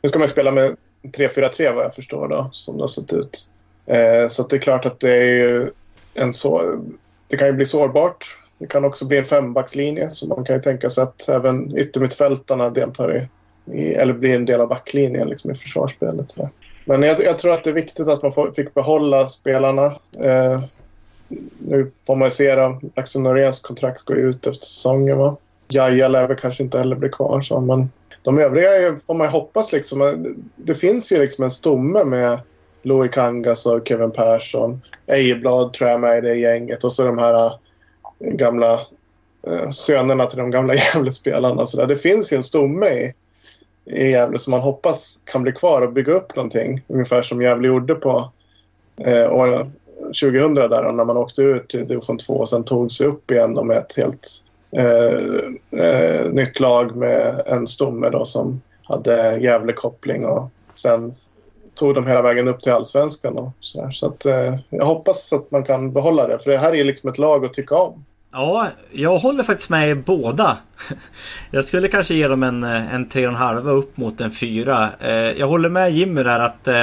Nu ska man spela med 3-4-3 vad jag förstår då, som det har sett ut. Eh, så det är klart att det är en så det kan ju bli sårbart. Det kan också bli en fembackslinje så man kan ju tänka sig att även yttermittfältarna deltar i, i eller blir en del av backlinjen liksom i försvarsspelet. Så Men jag, jag, tror att det är viktigt att man får, fick behålla spelarna. Eh, nu får man ju se om Axel Noréns kontrakt går ut efter säsongen. Va? Jaja lär väl kanske inte heller bli kvar. Så, men de övriga får man ju hoppas liksom. Det finns ju liksom en stomme med Louis Kangas och Kevin Persson. Ejeblad tror jag är med i det gänget. Och så de här eh, gamla eh, sönerna till de gamla Gävlespelarna. Så där. Det finns ju en stomme i, i Gävle som man hoppas kan bli kvar och bygga upp någonting. Ungefär som Gävle gjorde på eh, år 2000 där när man åkte ut till division 2 och sen tog sig upp igen med ett helt eh, eh, nytt lag med en stomme då som hade Gävle-koppling och sen tog dem hela vägen upp till allsvenskan. Och så där. så att, eh, jag hoppas att man kan behålla det för det här är liksom ett lag att tycka om. Ja, jag håller faktiskt med båda. Jag skulle kanske ge dem en, eh, en 3,5 upp mot en 4. Eh, jag håller med Jimmy där att eh,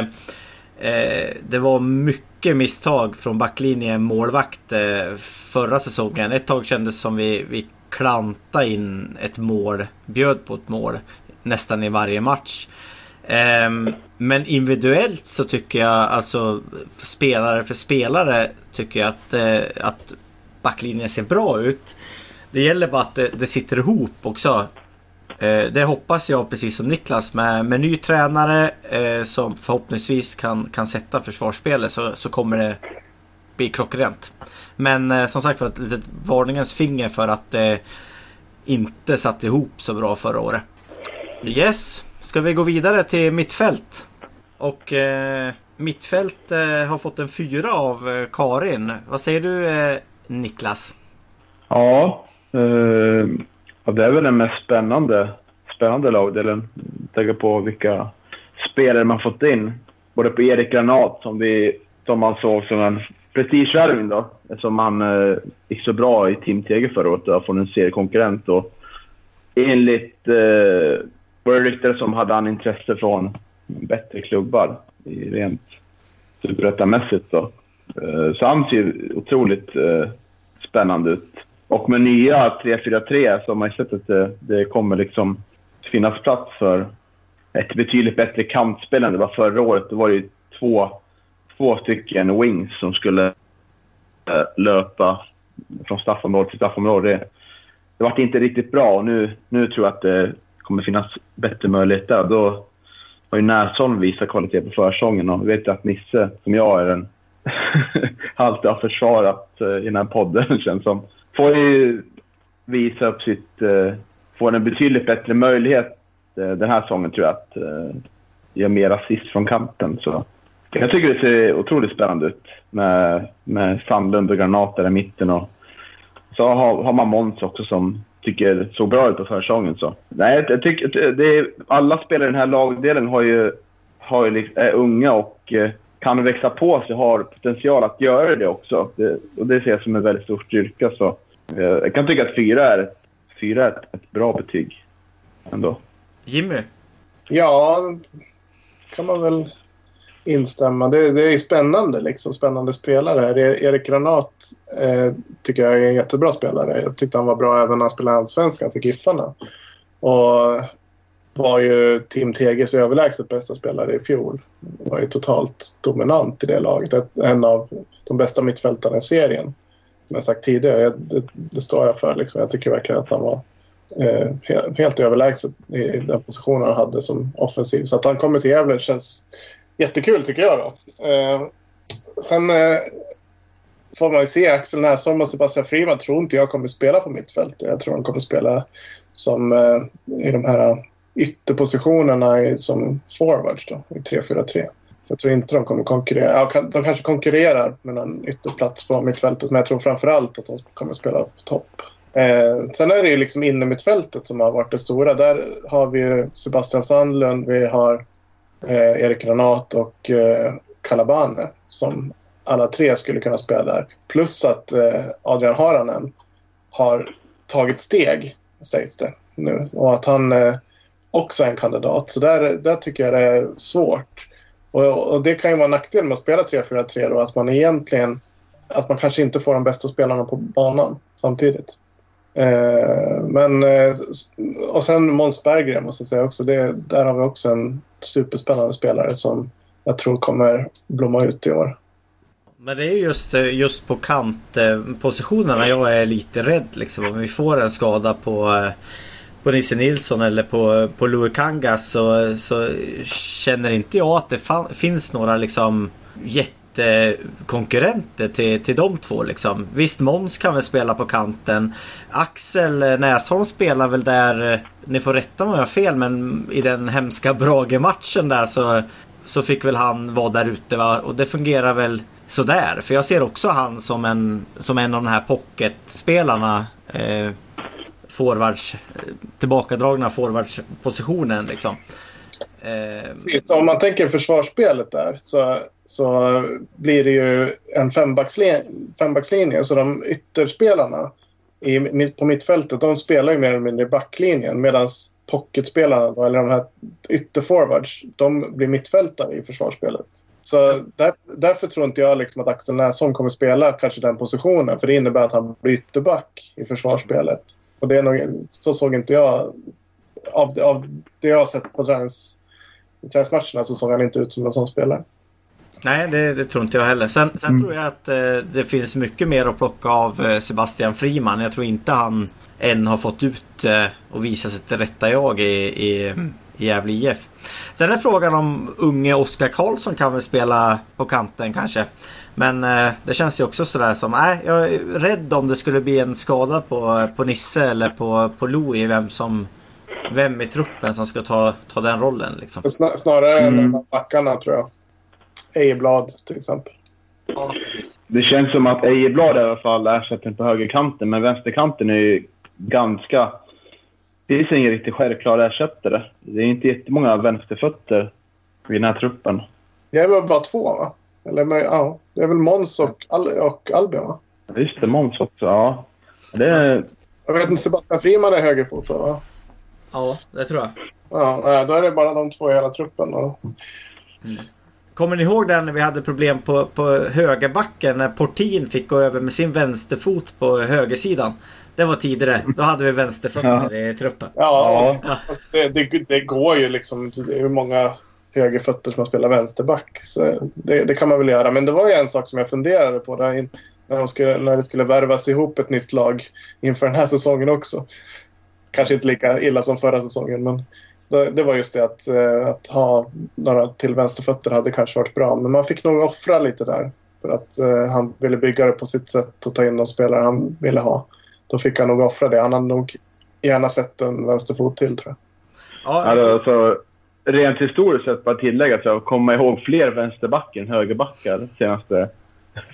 eh, det var mycket misstag från backlinjen målvakt eh, förra säsongen. Ett tag kändes som vi, vi klanta in ett mål, bjöd på ett mål nästan i varje match. Ehm, men individuellt så tycker jag alltså spelare för spelare tycker jag att, eh, att backlinjen ser bra ut. Det gäller bara att det, det sitter ihop också. Eh, det hoppas jag precis som Niklas med, med ny tränare eh, som förhoppningsvis kan, kan sätta försvarsspelet så, så kommer det bli klockrent. Men eh, som sagt var ett litet varningens finger för att det inte satt ihop så bra förra året. Yes, ska vi gå vidare till mittfält? Och eh, mittfält eh, har fått en fyra av eh, Karin. Vad säger du eh, Niklas? Ja, eh, det är väl den mest spännande, spännande lagdelen. Tänker på vilka spelare man fått in. Både på Erik Granat som, vi, som man såg som en prestigevärvning då. Eftersom han eh, gick så bra i Team Tegel förra året från en seriekonkurrent. Och enligt eh, våra ryktare som hade han intresse från bättre klubbar rent superettamässigt. Så. Eh, så han ser otroligt eh, spännande ut. Och med nya 3-4-3 så har man sett att det, det kommer liksom finnas plats för ett betydligt bättre kantspel än det var förra året. Det var ju två, två stycken wings som skulle löpa från straffområde till straffområde. Det, det var inte riktigt bra och nu, nu tror jag att det kommer finnas bättre möjligheter. Då har ju Näsholm visat kvalitet på försången och vet att Nisse, som jag är en alltid har försvarat uh, i den här podden känns som. Får ju visa upp sitt... Uh, får en betydligt bättre möjlighet uh, den här säsongen tror jag att uh, göra mer assist från kanten. Så jag tycker det ser otroligt spännande ut med, med Sandlund och Granater i mitten. Och, så har, har man Måns också som tycker såg bra ut på försäsongen. Så. Nej, jag tycker, det är, alla spelare i den här lagdelen har ju, har ju, liksom, är unga och kan växa på sig har potential att göra det också. Det, och det ser jag som en väldigt stor styrka. Så, eh, jag kan tycka att fyra är, fyra är ett, ett bra betyg ändå. Jimmy? Ja, kan man väl instämma. Det, det är spännande, liksom, spännande spelare Erik Granat eh, tycker jag är en jättebra spelare. Jag tyckte han var bra även när han spelade Allsvenskan för Giffarna. Och var ju Tim Teges överlägset bästa spelare i fjol. Var ju totalt dominant i det laget. En av de bästa mittfältarna i serien. Som jag sagt tidigare, det, det står jag för. Liksom. Jag tycker verkligen att han var eh, helt överlägset i den positionen han hade som offensiv. Så att han kommer till Gävle känns jättekul tycker jag. Då. Eh, sen eh, får man ju se Axel Näsholm och Sebastian Friman tror inte jag kommer spela på mittfältet. Jag tror de kommer spela som eh, i de här ytterpositionerna som forwards då, i 3-4-3. Jag tror inte de kommer konkurrera. Ja, de kanske konkurrerar med någon ytterplats på mittfältet men jag tror framförallt att de kommer spela på topp. Eh, sen är det ju liksom innermittfältet som har varit det stora. Där har vi Sebastian Sandlund, vi har eh, Erik Granat och eh, Kalabane som alla tre skulle kunna spela där. Plus att eh, Adrian Haranen har tagit steg, sägs det nu. Och att han eh, också en kandidat. Så där, där tycker jag det är svårt. Och, och det kan ju vara en nackdel med att spela 3-4-3 då, att man egentligen att man kanske inte får de bästa spelarna på banan samtidigt. Eh, men, eh, och sen Måns Berggren måste jag säga också. Det, där har vi också en superspännande spelare som jag tror kommer blomma ut i år. Men det är just, eh, just på kantpositionerna jag är lite rädd liksom. Om vi får en skada på, på Nisse Nilsson eller på, på Louis Kangas så, så känner inte jag att det fan, finns några liksom konkurrenter till, till de två liksom. Visst Måns kan väl spela på kanten. Axel Näsholm spelar väl där, ni får rätta mig om jag har fel, men i den hemska Brage-matchen där så, så fick väl han vara där ute va? Och det fungerar väl sådär. För jag ser också han som en, som en av de här pocketspelarna. Eh, forwards, eh, tillbakadragna forwardspositionen liksom. Eh, så om man tänker försvarsspelet där så, så blir det ju en fembackslinje. fembackslinje så de ytterspelarna i, på mittfältet de spelar ju mer eller mindre i backlinjen medan pocketspelarna, eller de här ytterforwards, de blir mittfältare i försvarsspelet. Så där, därför tror inte jag liksom att Axel Näsholm kommer spela kanske den positionen. För det innebär att han blir ytterback i försvarsspelet. Och det är nog, så såg inte jag... Av, av det jag har sett på tränings, träningsmatcherna så såg han inte ut som en sån spelare. Nej, det, det, tror inte jag heller. Sen, sen mm. tror jag att eh, det finns mycket mer att plocka av eh, Sebastian Friman. Jag tror inte han än har fått ut eh, och visat sitt rätta jag i, i mm i Gävle IF. Sen är frågan om unge Oskar Karlsson kan väl spela på kanten kanske. Men eh, det känns ju också sådär som, nej jag är rädd om det skulle bli en skada på, på Nisse eller på, på Louis vem som vem i truppen som ska ta, ta den rollen liksom. Snar, snarare mm. än backarna tror jag. Ejeblad till exempel. Ja, det känns som att Ejeblad i alla fall ersätter på högerkanten, men vänsterkanten är ju ganska det finns ingen riktigt självklar ersättare. Det är inte jättemånga vänsterfötter i den här truppen. Det är väl bara två, va? Eller, men, ja, det är väl Måns och, Al och Albin, va? Just det, Måns också. Ja. Det är... Jag vet inte, Sebastian Friman är högerfotad, va? Ja, det tror jag. Ja, då är det bara de två i hela truppen. Då. Mm. Kommer ni ihåg den när vi hade problem på, på högerbacken när Portin fick gå över med sin vänsterfot på högersidan? Det var tidigare. Då hade vi vänsterfötter ja. i truppen. Ja, ja. Alltså det, det, det, går ju liksom. Hur många högerfötter som spelar vänsterback. Så det, det, kan man väl göra. Men det var ju en sak som jag funderade på där, när, de skulle, när det skulle värvas ihop ett nytt lag inför den här säsongen också. Kanske inte lika illa som förra säsongen, men det var just det att, eh, att ha några till vänsterfötter hade kanske varit bra. Men man fick nog offra lite där. För att uh, han ville bygga det på sitt sätt och ta in de spelare han ville ha då fick han nog offra det. Han hade nog gärna sett en vänsterfot till tror jag. Ja, alltså, rent historiskt sett, bara tillägga, så komma ihåg fler vänsterbackar än högerbackar de senaste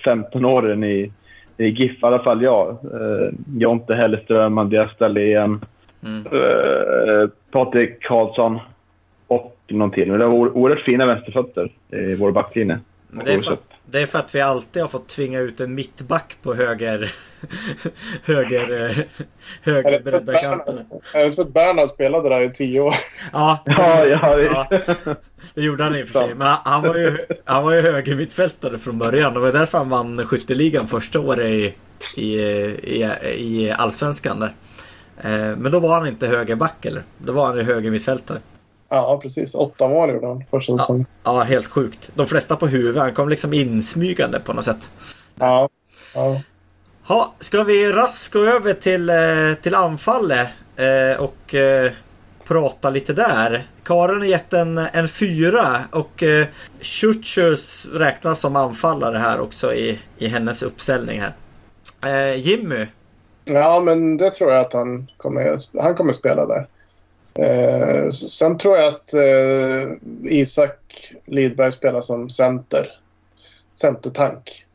15 åren i, i GIF. I alla fall jag. Eh, Jonte Hellström, Andreas Dahlén, mm. eh, Patrik Karlsson och någon till. Men det var oerhört fina vänsterfötter i vår backlinje. Det är, för, det är för att vi alltid har fått tvinga ut en mittback på höger höger, eh, höger bredda kanten. Jag har sett Bernhard spelade där i tio år. Ja, ja, ja, ja, det gjorde han i och för sig. Men han var ju, han var ju höger mittfältare från början. Det var därför han vann skytteligan första året i, i, i, i Allsvenskan. Där. Eh, men då var han inte högerback eller? Då var han ju höger mittfältare. Ja, precis. Åtta mål gjorde han första säsongen. Ja, ja, helt sjukt. De flesta på huvudet. Han kom liksom insmygande på något sätt. Ja. ja. Ha, ska vi raskt gå över till, eh, till anfallet eh, och prata lite där. Karin har gett en, en fyra och eh, Chuchus räknas som anfallare här också i, i hennes uppställning här. Jimmy? Ja, men det tror jag att han kommer, han kommer spela där. Eh, sen tror jag att eh, Isak Lidberg spelar som center. Centertank.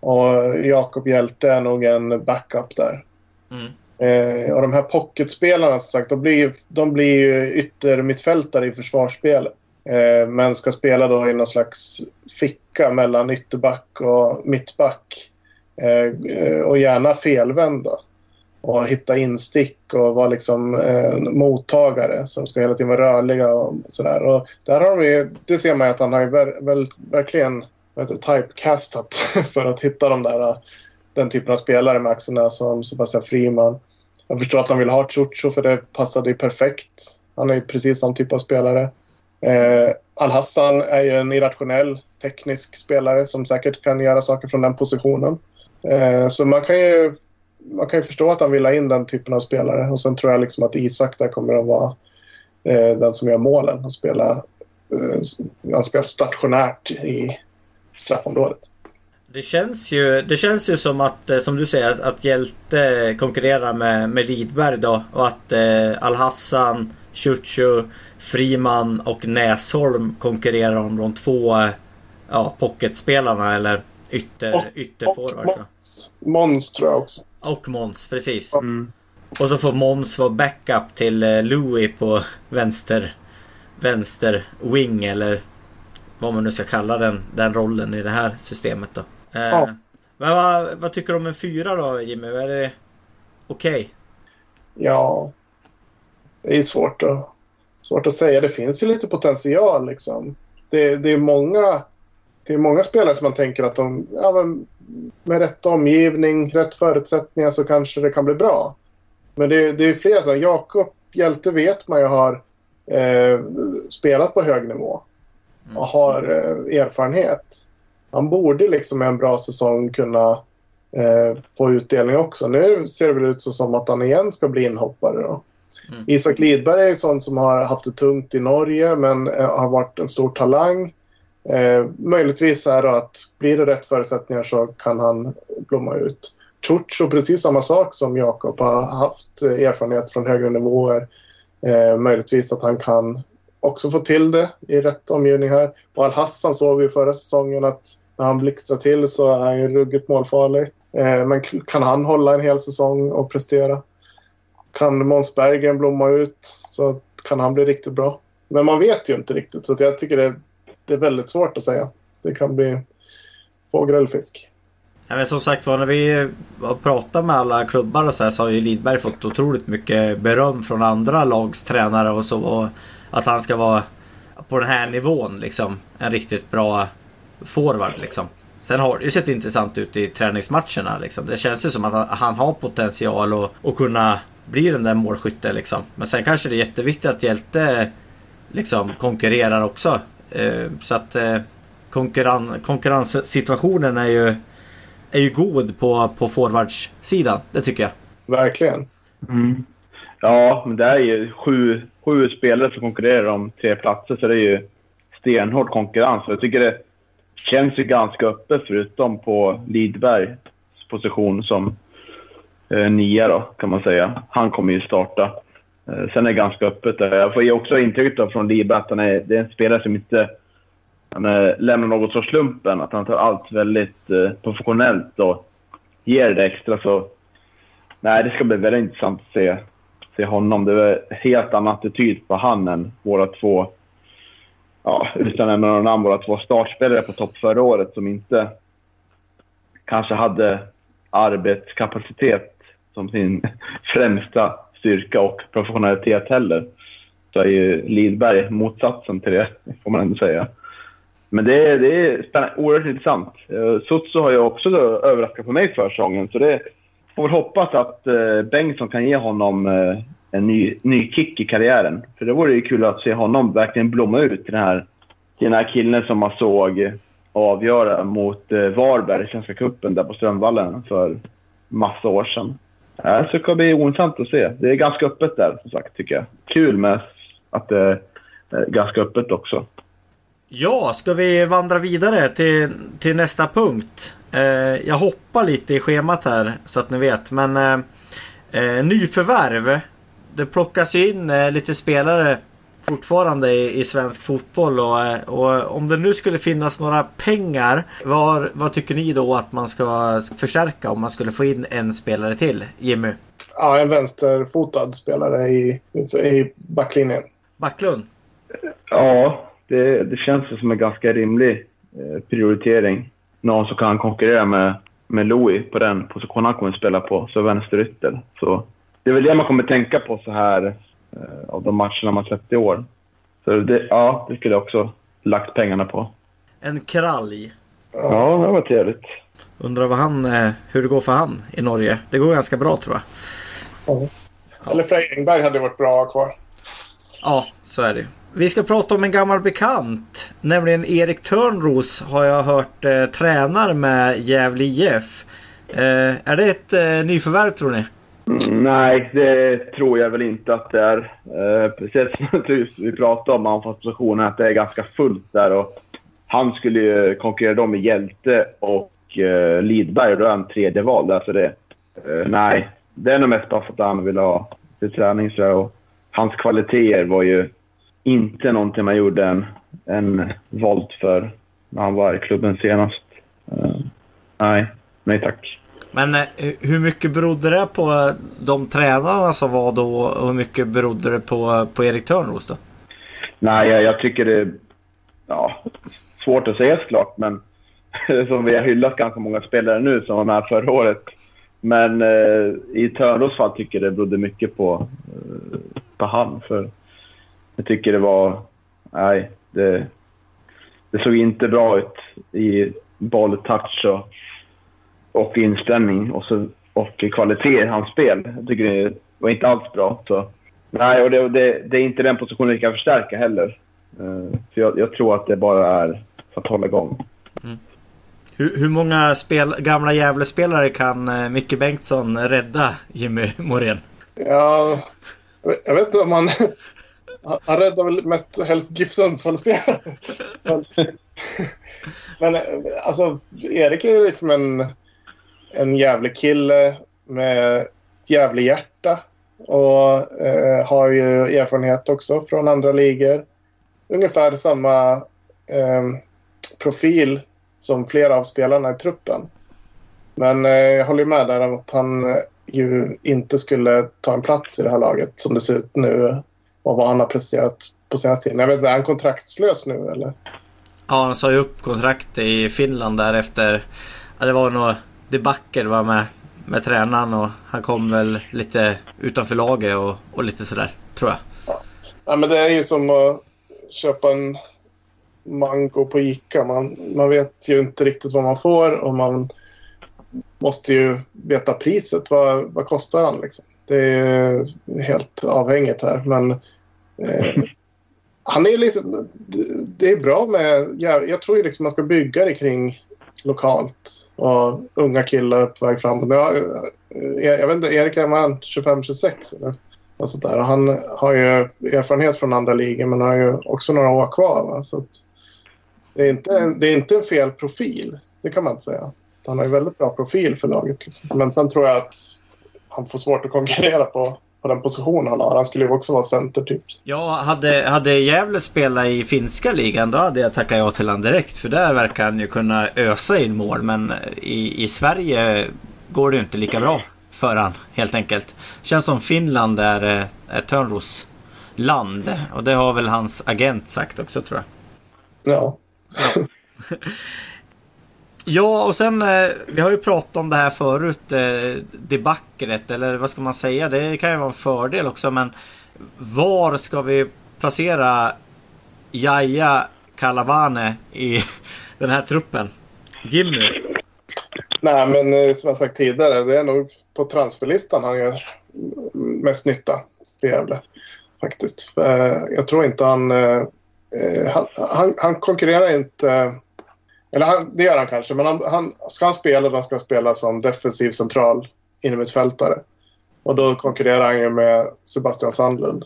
Och Jakob Hjälte är nog en backup där. Mm. Eh, och de här pocketspelarna som sagt, de blir, de blir ju yttermittfältare i försvarsspelet. Eh, men ska spela då i någon slags ficka mellan ytterback och mittback. Eh, eh, och gärna felvända och hitta instick och vara liksom eh, mottagare som ska hela tiden vara rörliga och sådär. Och där har de ju, det ser man ju att han har ju ver, ver, verkligen heter typecastat för att hitta de där, eh, den typen av spelare med axlarna som Sebastian Friman. Jag förstår att han vill ha Chucho för det passade ju perfekt. Han är ju precis sån typ av spelare. Eh, Al-Hassan är ju en irrationell teknisk spelare som säkert kan göra saker från den positionen. Eh, så man kan, ju, man kan ju förstå att han vill ha in den typen av spelare. Och sen tror jag liksom att Isak där kommer att vara eh, den som gör målen och spela eh, ganska stationärt i straffområdet. Det känns ju, det känns ju som att, eh, som du säger, att, att Hjälte konkurrerar med, med Lidberg då. Och att eh, Al-Hassan, Ciuciu, Friman och Näsholm konkurrerar om de två eh, ja, pocketspelarna eller ytter, Och- ytterforwards. Och Måns, Måns tror jag också. Och Måns, precis. Mm. Och så får Måns vara backup till eh, Louis på vänster Vänster wing eller vad man nu ska kalla den, den rollen i det här systemet då. Eh, Ja. Men vad, vad tycker du om en fyra då Jimmy? Är det okej? Ja, det är svårt att, svårt att säga. Det finns ju lite potential liksom. Det, det, är många, det är många spelare som man tänker att de, ja, med rätt omgivning, rätt förutsättningar så kanske det kan bli bra. Men det, det är flera. här, Jakob Hjälte vet man ju har eh, spelat på hög nivå och har eh, erfarenhet. Han borde liksom med en bra säsong kunna eh, få utdelning också. Nu ser det väl ut så som att han igen ska bli inhoppare. Då. Mm. Isak Lidberg är ju sån som har haft det tungt i Norge men eh, har varit en stor talang. Eh, möjligtvis är det att blir det rätt förutsättningar så kan han blomma ut. Ciuciu, precis samma sak som Jakob, har haft eh, erfarenhet från högre nivåer. Eh, möjligtvis att han kan också få till det i rätt omgivning här. Och Al-Hassan såg vi förra säsongen att när han blixtrar till så är han ju ruggigt målfarlig. Eh, men kan han hålla en hel säsong och prestera? Kan Måns Berggren blomma ut så kan han bli riktigt bra. Men man vet ju inte riktigt så att jag tycker det, det är väldigt svårt att säga. Det kan bli fågel eller fisk. Ja, men som sagt var när vi har pratat med alla klubbar och så här så har ju Lidberg fått otroligt mycket beröm från andra lags tränare och så. Och att han ska vara på den här nivån liksom. En riktigt bra forward liksom. Sen har det ju sett intressant ut i träningsmatcherna liksom. Det känns ju som att han- han har potential att, att kunna bli den där målskytten liksom. Men sen kanske det är jätteviktigt att Hjälte liksom konkurrerar också. Eh, Så att eh, konkurren, konkurrenssituationen är ju är ju god på, på forwardssidan. Det tycker jag. Verkligen. Mm. Ja, men det är ju sju, sju spelare som konkurrerar om tre platser, så det är ju stenhård konkurrens. Jag tycker det känns ju ganska öppet, förutom på Lidbergs position som eh, nia då, kan man säga. Han kommer ju starta. Eh, sen är det ganska öppet där. Jag får ju också intrycket från Lidberg att han är, det är en spelare som inte han är, lämnar något för slumpen. Att han tar allt väldigt eh, professionellt och ger det extra. Så Nej, det ska bli väldigt intressant att se, se honom. Det är en helt annan attityd på han än våra två, ja, utan att nämna några namn, våra två startspelare på topp förra året som inte kanske hade arbetskapacitet som sin främsta styrka och professionalitet heller. Så är ju Lidberg motsatsen till det, får man ändå säga. Men det är, det är spännande, oerhört intressant. Eh, Sutsu har ju också överraskat på mig för säsongen, så det får väl hoppas att eh, Bengtsson kan ge honom eh, en ny, ny kick i karriären. För det vore ju kul att se honom verkligen blomma ut till den här, till den här killen som man såg avgöra mot Varberg i Svenska cupen där på Strömvallen för massa år sedan. Ja, så det ska bli ointressant att se. Det är ganska öppet där, som sagt, tycker jag. Kul med att det är ganska öppet också. Ja, ska vi vandra vidare till, till nästa punkt? Eh, jag hoppar lite i schemat här så att ni vet. Men eh, eh nyförvärv. Det plockas ju in eh, lite spelare fortfarande i, i svensk fotboll. Och, eh, och om det nu skulle finnas några pengar. Var, vad tycker ni då att man ska förstärka om man skulle få in en spelare till? Jimmy? Ja, en vänsterfotad spelare i, i backlinjen. Backlund? Ja, det, det känns som en ganska rimlig eh, prioritering. Någon som kan konkurrera med, med Louis på den positionen han kommer att spela på, så vänsterytter. Så det är väl det man kommer tänka på så här av de matcherna man sett i år. Så det, ja, det skulle jag också lagt pengarna på. En kralj? Ja, det var trevligt. Undrar vad han, eh, hur det går för han i Norge. Det går ganska bra tror jag. Eller Frej Engberg hade varit bra kvar. Ja, så är det. Vi ska prata om en gammal bekant. Nämligen Erik Törnros har jag hört eh, tränar med Gävle IF. Eh, är det ett eh, nyförvärv tror ni? Mm, nej, det tror jag väl inte att det är. Eh, precis som vi pratade om anfallspositionen, att det är ganska fullt där. Och han skulle ju konkurrera då med Hjälte och eh, Lidberg och då är han tredje val där. Så det, eh, nej, det är nog mest bara för att han vill ha till träning. Så, och hans kvaliteter var ju inte någonting man gjorde en, en volt för när han var i klubben senast. Eh, nej, nej tack. Men eh, hur mycket berodde det på eh, de tränarna som var då och hur mycket berodde det på, eh, på Erik Törnros då? Nej, jag, jag tycker det är ja, svårt att säga såklart, men som vi har hyllat ganska många spelare nu som var med förra året. Men eh, i Törnros fall tycker jag det berodde mycket på, eh, på han. För jag tycker det var... Nej, det, det såg inte bra ut i bolltouch och, och inställning och, så, och kvalitet i hans spel. Jag tycker det var inte alls bra. Så. Nej, och det, det, det är inte den positionen vi kan förstärka heller. Uh, för jag, jag, tror att det bara är för att hålla igång. Mm. Hur, hur, många spel, gamla Gävle-spelare kan uh, Micke Bengtsson rädda Jimmy Morén? Ja, jag vet inte om man... Han räddar väl mest helst GIF Sundsvall-spelare. men, men alltså, Erik är ju liksom en, en jävlig kille med ett jävligt hjärta. Och eh, har ju erfarenhet också från andra ligor. Ungefär samma eh, profil som flera av spelarna i truppen. Men eh, jag håller med där om att han eh, ju inte skulle ta en plats i det här laget som det ser ut nu och vad han har presterat på senaste tiden. Jag vet inte, är han kontraktslös nu eller? Ja, han sa ju upp kontrakt i Finland därefter. Ja, det var nog debacle var med, med tränaren och han kom väl lite utanför laget och, och lite sådär, tror jag. Ja. ja, men det är ju som att köpa en mango på Ica. Man, man vet ju inte riktigt vad man får och man måste ju veta priset. Vad, vad kostar han liksom? Det är helt avhängigt här. Men eh, han är liksom... Det är bra med... Jag, jag tror ju liksom man ska bygga det kring lokalt och unga killar på väg fram. Eh, jag, jag vet inte, Erik är man 25-26 eller Och sånt där. Han har ju erfarenhet från andra ligor men har ju också några år kvar. Va? Så det, är inte, det är inte en fel profil, det kan man inte säga. Han har ju väldigt bra profil för laget. Liksom. Men sen tror jag att han får svårt att konkurrera på, på den positionen han har. Han skulle ju också vara center typ. Ja, hade, hade Gävle spelat i finska ligan då hade jag tackat ja till honom direkt. För där verkar han ju kunna ösa in mål. Men i, i Sverige går det ju inte lika bra för han helt enkelt. Känns som Finland är, är Törnros land. Och det har väl hans agent sagt också tror jag. Ja. Ja, Ja, och sen eh, vi har ju pratat om det här förut. Eh, debaclet, eller vad ska man säga? Det kan ju vara en fördel också, men var ska vi placera Jaja Kalavane i den här truppen? Jimmy? Nej, men eh, som jag sagt tidigare, det är nog på transferlistan han gör mest nytta för Gävle. Faktiskt. Jag tror inte han... Han, han, han konkurrerar inte eller han, det gör han kanske, men han, han, ska han spela då ska han spela som defensiv central innermittfältare. Och då konkurrerar han ju med Sebastian Sandlund.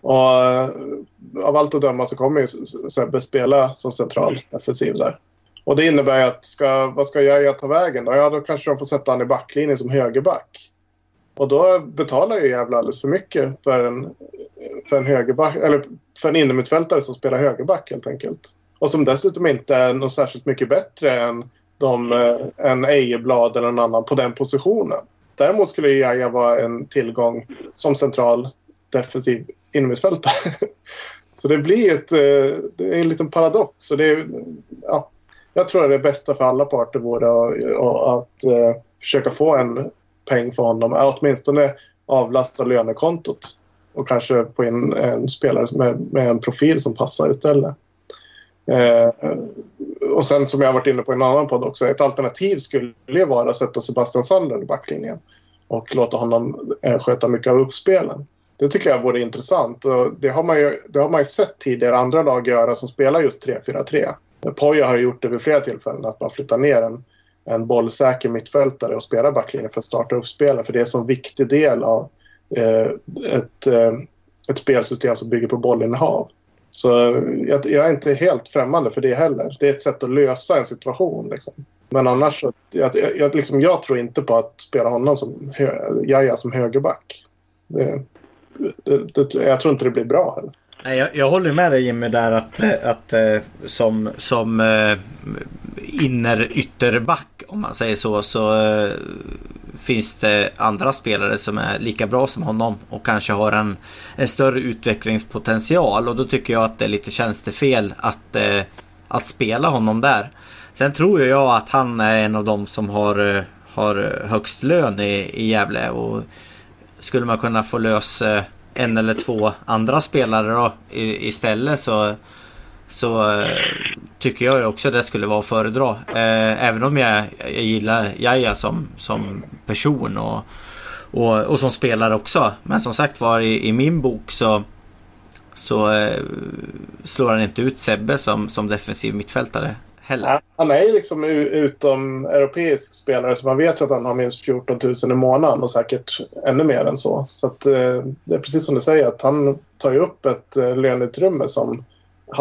Och eh, av allt att döma så kommer ju Sebbe spela som central defensiv där. Och det innebär ju att ska, vad ska jag ta vägen då? Ja, då kanske de får sätta han i backlinjen som högerback. Och då betalar ju Gävle alldeles för mycket för en, för en högerback, eller för en innermittfältare som spelar högerback helt enkelt. Och som dessutom inte är något särskilt mycket bättre än, de, eh, än Ejeblad eller någon annan på den positionen. Däremot skulle Jaja vara en tillgång som central defensiv innermittfältare. Så det blir ett, eh, det är en liten paradox. Så det är, ja, jag tror att det bästa för alla parter vore att, att uh, försöka få en peng för honom. Åtminstone avlasta lönekontot och kanske få in en spelare med, med en profil som passar istället. Eh, och sen som jag varit inne på i en annan podd också, ett alternativ skulle ju vara att sätta Sebastian Sander i backlinjen och låta honom eh, sköta mycket av uppspelen. Det tycker jag vore intressant. Och det, har man ju, det har man ju sett tidigare andra lag göra som spelar just 3-4-3. Poja har gjort det vid flera tillfällen, att man flyttar ner en, en bollsäker mittfältare och spelar backlinjen för att starta upp spelen. För det är en så viktig del av eh, ett, eh, ett spelsystem som bygger på bollinnehav. Så jag, jag, är inte helt främmande för det heller. Det är ett sätt att lösa en situation. Liksom. Men annars, så, jag, jag, liksom, jag tror inte på att spela honom som Jaja som högerback. Det, det, det, jag tror inte det blir bra heller. Nej, jag, jag håller med dig Jimmy där att, att eh, som, som eh, inner ytterback om man säger så så eh, finns det andra spelare som är lika bra som honom och kanske har en, en större utvecklingspotential och då tycker jag att det är lite tjänstefel att, eh, att spela honom där. Sen tror jag att han är en av de som har, eh, har högst lön i, i Gävle och skulle man kunna få lös en eller två andra spelare då istället så så eh, tycker jag också det skulle vara att föredra. Eh, även om jag, jag gillar Jaja som, som person och, och, och som spelare också. Men som sagt var i, i min bok så, så eh, slår han inte ut Sebbe som, som defensiv mittfältare heller. Han är ju liksom utom europeisk spelare så man vet ju att han har minst 14 000 i månaden och säkert ännu mer än så. Så att, eh, det är precis som du säger att han tar ju upp ett eh, löneutrymme som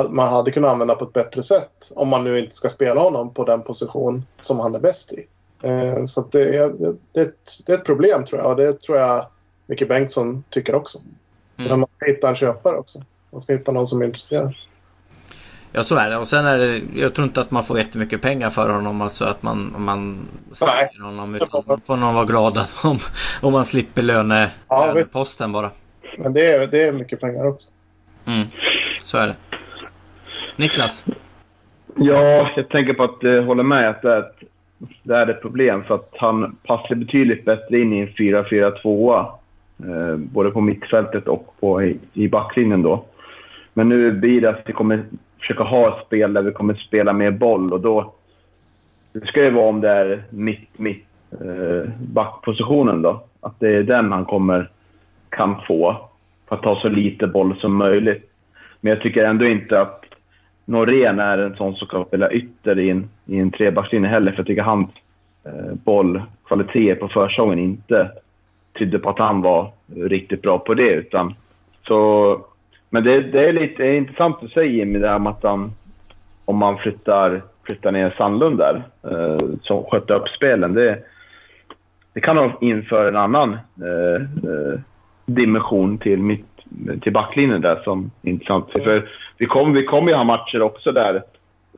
man hade kunnat använda på ett bättre sätt om man nu inte ska spela honom på den position som han är bäst i. Eh, så det är, det, är ett, det är ett problem tror jag och det tror jag Micke Bengtsson tycker också. Mm. Men man ska hitta en köpare också. Man ska hitta någon som är intresserad. Ja så är det och sen är det Jag tror inte att man får jättemycket pengar för honom alltså att man, man säljer honom utan man får nog vara glad att om, om man slipper löne, ja, löneposten bara. Men det är, det är mycket pengar också. Mm, så är det. Niklas? Ja, jag tänker på att eh, håller med att det är, ett, det är ett problem för att han passar betydligt bättre in i en 4-4-2. Eh, både på mittfältet och på, i, i backlinjen då. Men nu blir det att vi kommer försöka ha ett spel där vi kommer spela mer boll och då det ska ju vara om det är mitt, mitt eh, backpositionen då. Att det är den han kommer kan få för att ta så lite boll som möjligt. Men jag tycker ändå inte att Norén är en sån som kan spela ytter i en, i en trebackslinje heller. För jag tycker hans eh, bollkvaliteter på försäsongen inte tydde på att han var riktigt bra på det. Utan, så, men det, det är lite det är intressant att säga Jimmy, det här med att han, om man flyttar, flyttar ner Sandlund där, eh, som skötte upp spelen. Det, det kan nog införa en annan eh, eh, dimension till mitt till backlinjen där som är intressant. För vi kommer vi kom ju ha matcher också där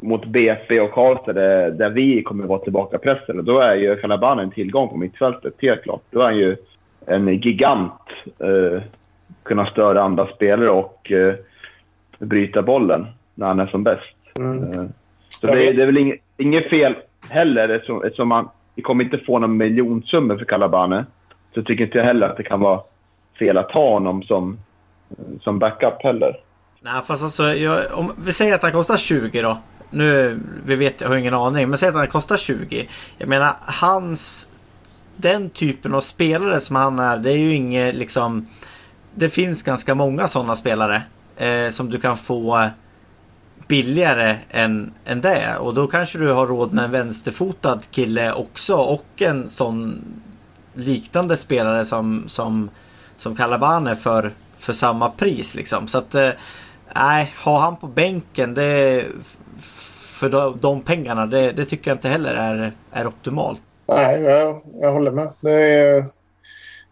mot BP och Karlstad där, där vi kommer vara tillbaka pressen. Och då är ju Kalaban en tillgång på mittfältet, helt klart. Då är han ju en gigant. Eh, kunna störa andra spelare och eh, bryta bollen när han är som bäst. Mm. Eh, så det, det, är väl inget, inget fel heller eftersom, eftersom man, vi kommer inte få någon miljonsummor för Calabane. Så tycker inte jag heller att det kan vara fel att ha honom som som backup heller. Nej fast alltså jag, om vi säger att han kostar 20 då. Nu, vi vet, jag har ingen aning, men säg att han kostar 20. Jag menar hans den typen av spelare som han är, det är ju inget liksom Det finns ganska många sådana spelare eh, som du kan få billigare än, än det. Och då kanske du har råd med en vänsterfotad kille också och en sån liknande spelare som, som, som Calabane för för samma pris liksom. Så att eh, nej, ha han på bänken det för de, de pengarna det, det, tycker jag inte heller är, är optimalt. Nej, jag, jag håller med. Det, är,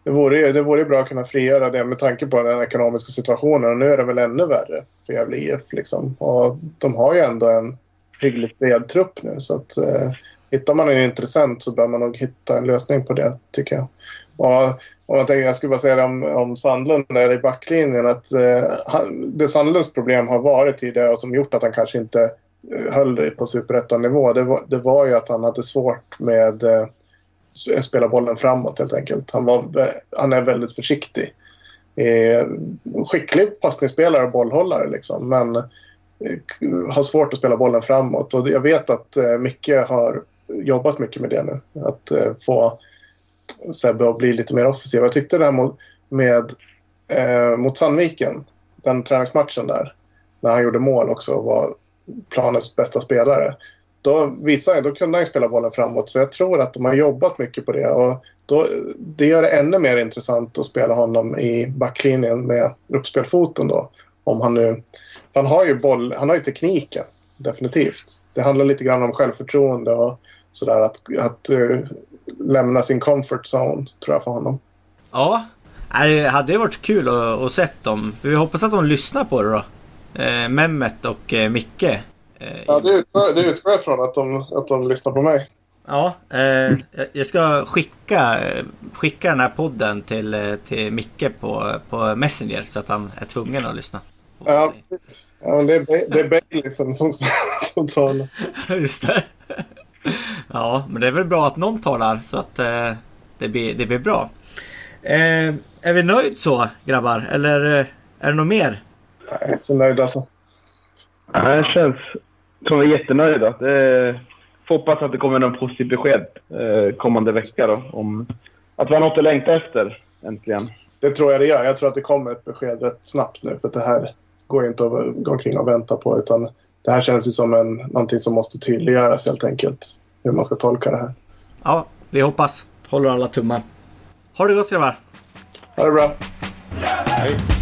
det, vore, det vore bra att kunna frigöra det med tanke på den ekonomiska situationen. Och nu är det väl ännu värre för Gävle IF. Liksom. Och de har ju ändå en hyggligt bred trupp nu. Så att, eh, hittar man en intressent så bör man nog hitta en lösning på det, tycker jag. Och om jag, tänker, jag skulle bara säga det om, om Sandlund där i backlinjen. Att, eh, han, det Sandlunds problem har varit tidigare och som gjort att han kanske inte eh, höll det på superettanivå det var, det var ju att han hade svårt med eh, spela bollen framåt helt enkelt. Han, var, han är väldigt försiktig. Eh, skicklig passningsspelare och bollhållare liksom, men eh, har svårt att spela bollen framåt. Och jag vet att eh, Micke har jobbat mycket med det nu. Att eh, få Sebbe att bli lite mer offensiv. Jag tyckte det här med eh, mot Sandviken, den träningsmatchen där, när han gjorde mål också och var planens bästa spelare. Då, visade, då kunde han spela bollen framåt, så jag tror att de har jobbat mycket på det. Och då, det gör det ännu mer intressant att spela honom i backlinjen med uppspelfoten då. Om han nu... Han har ju boll, han har ju tekniken, definitivt. Det handlar lite grann om självförtroende och sådär. Att, att uh, lämna sin comfort zone, tror jag, för honom. Ja, det hade varit kul att, att sett dem. För vi hoppas att de lyssnar på det då. Eh, Mehmet och eh, Micke. Eh, ja, det utgår, det utgår jag från att de, att de lyssnar på mig. Ja, eh, jag ska skicka, skicka den här podden till, till Micke på, på Messenger så att han är tvungen att lyssna. Ja, ja det, är, det är Bailey som, som, som talar. Just det. Ja, men det är väl bra att någon talar så att eh, det, blir, det blir bra. Eh, är vi nöjd så grabbar? Eller är det något mer? Jag är så nöjd alltså. Ja, det känns som vi är jättenöjda. Det får hoppas att det kommer någon positivt besked eh, kommande vecka då, om att vi har något att längta efter äntligen. Det tror jag det gör. Jag tror att det kommer ett besked rätt snabbt nu för det här går inte att gå omkring och vänta på utan det här känns ju som en, någonting som måste tydliggöras helt enkelt. Hur man ska tolka det här. Ja, vi hoppas. Håller alla tummar. Ha det gott grabbar! Ha det bra! Hej!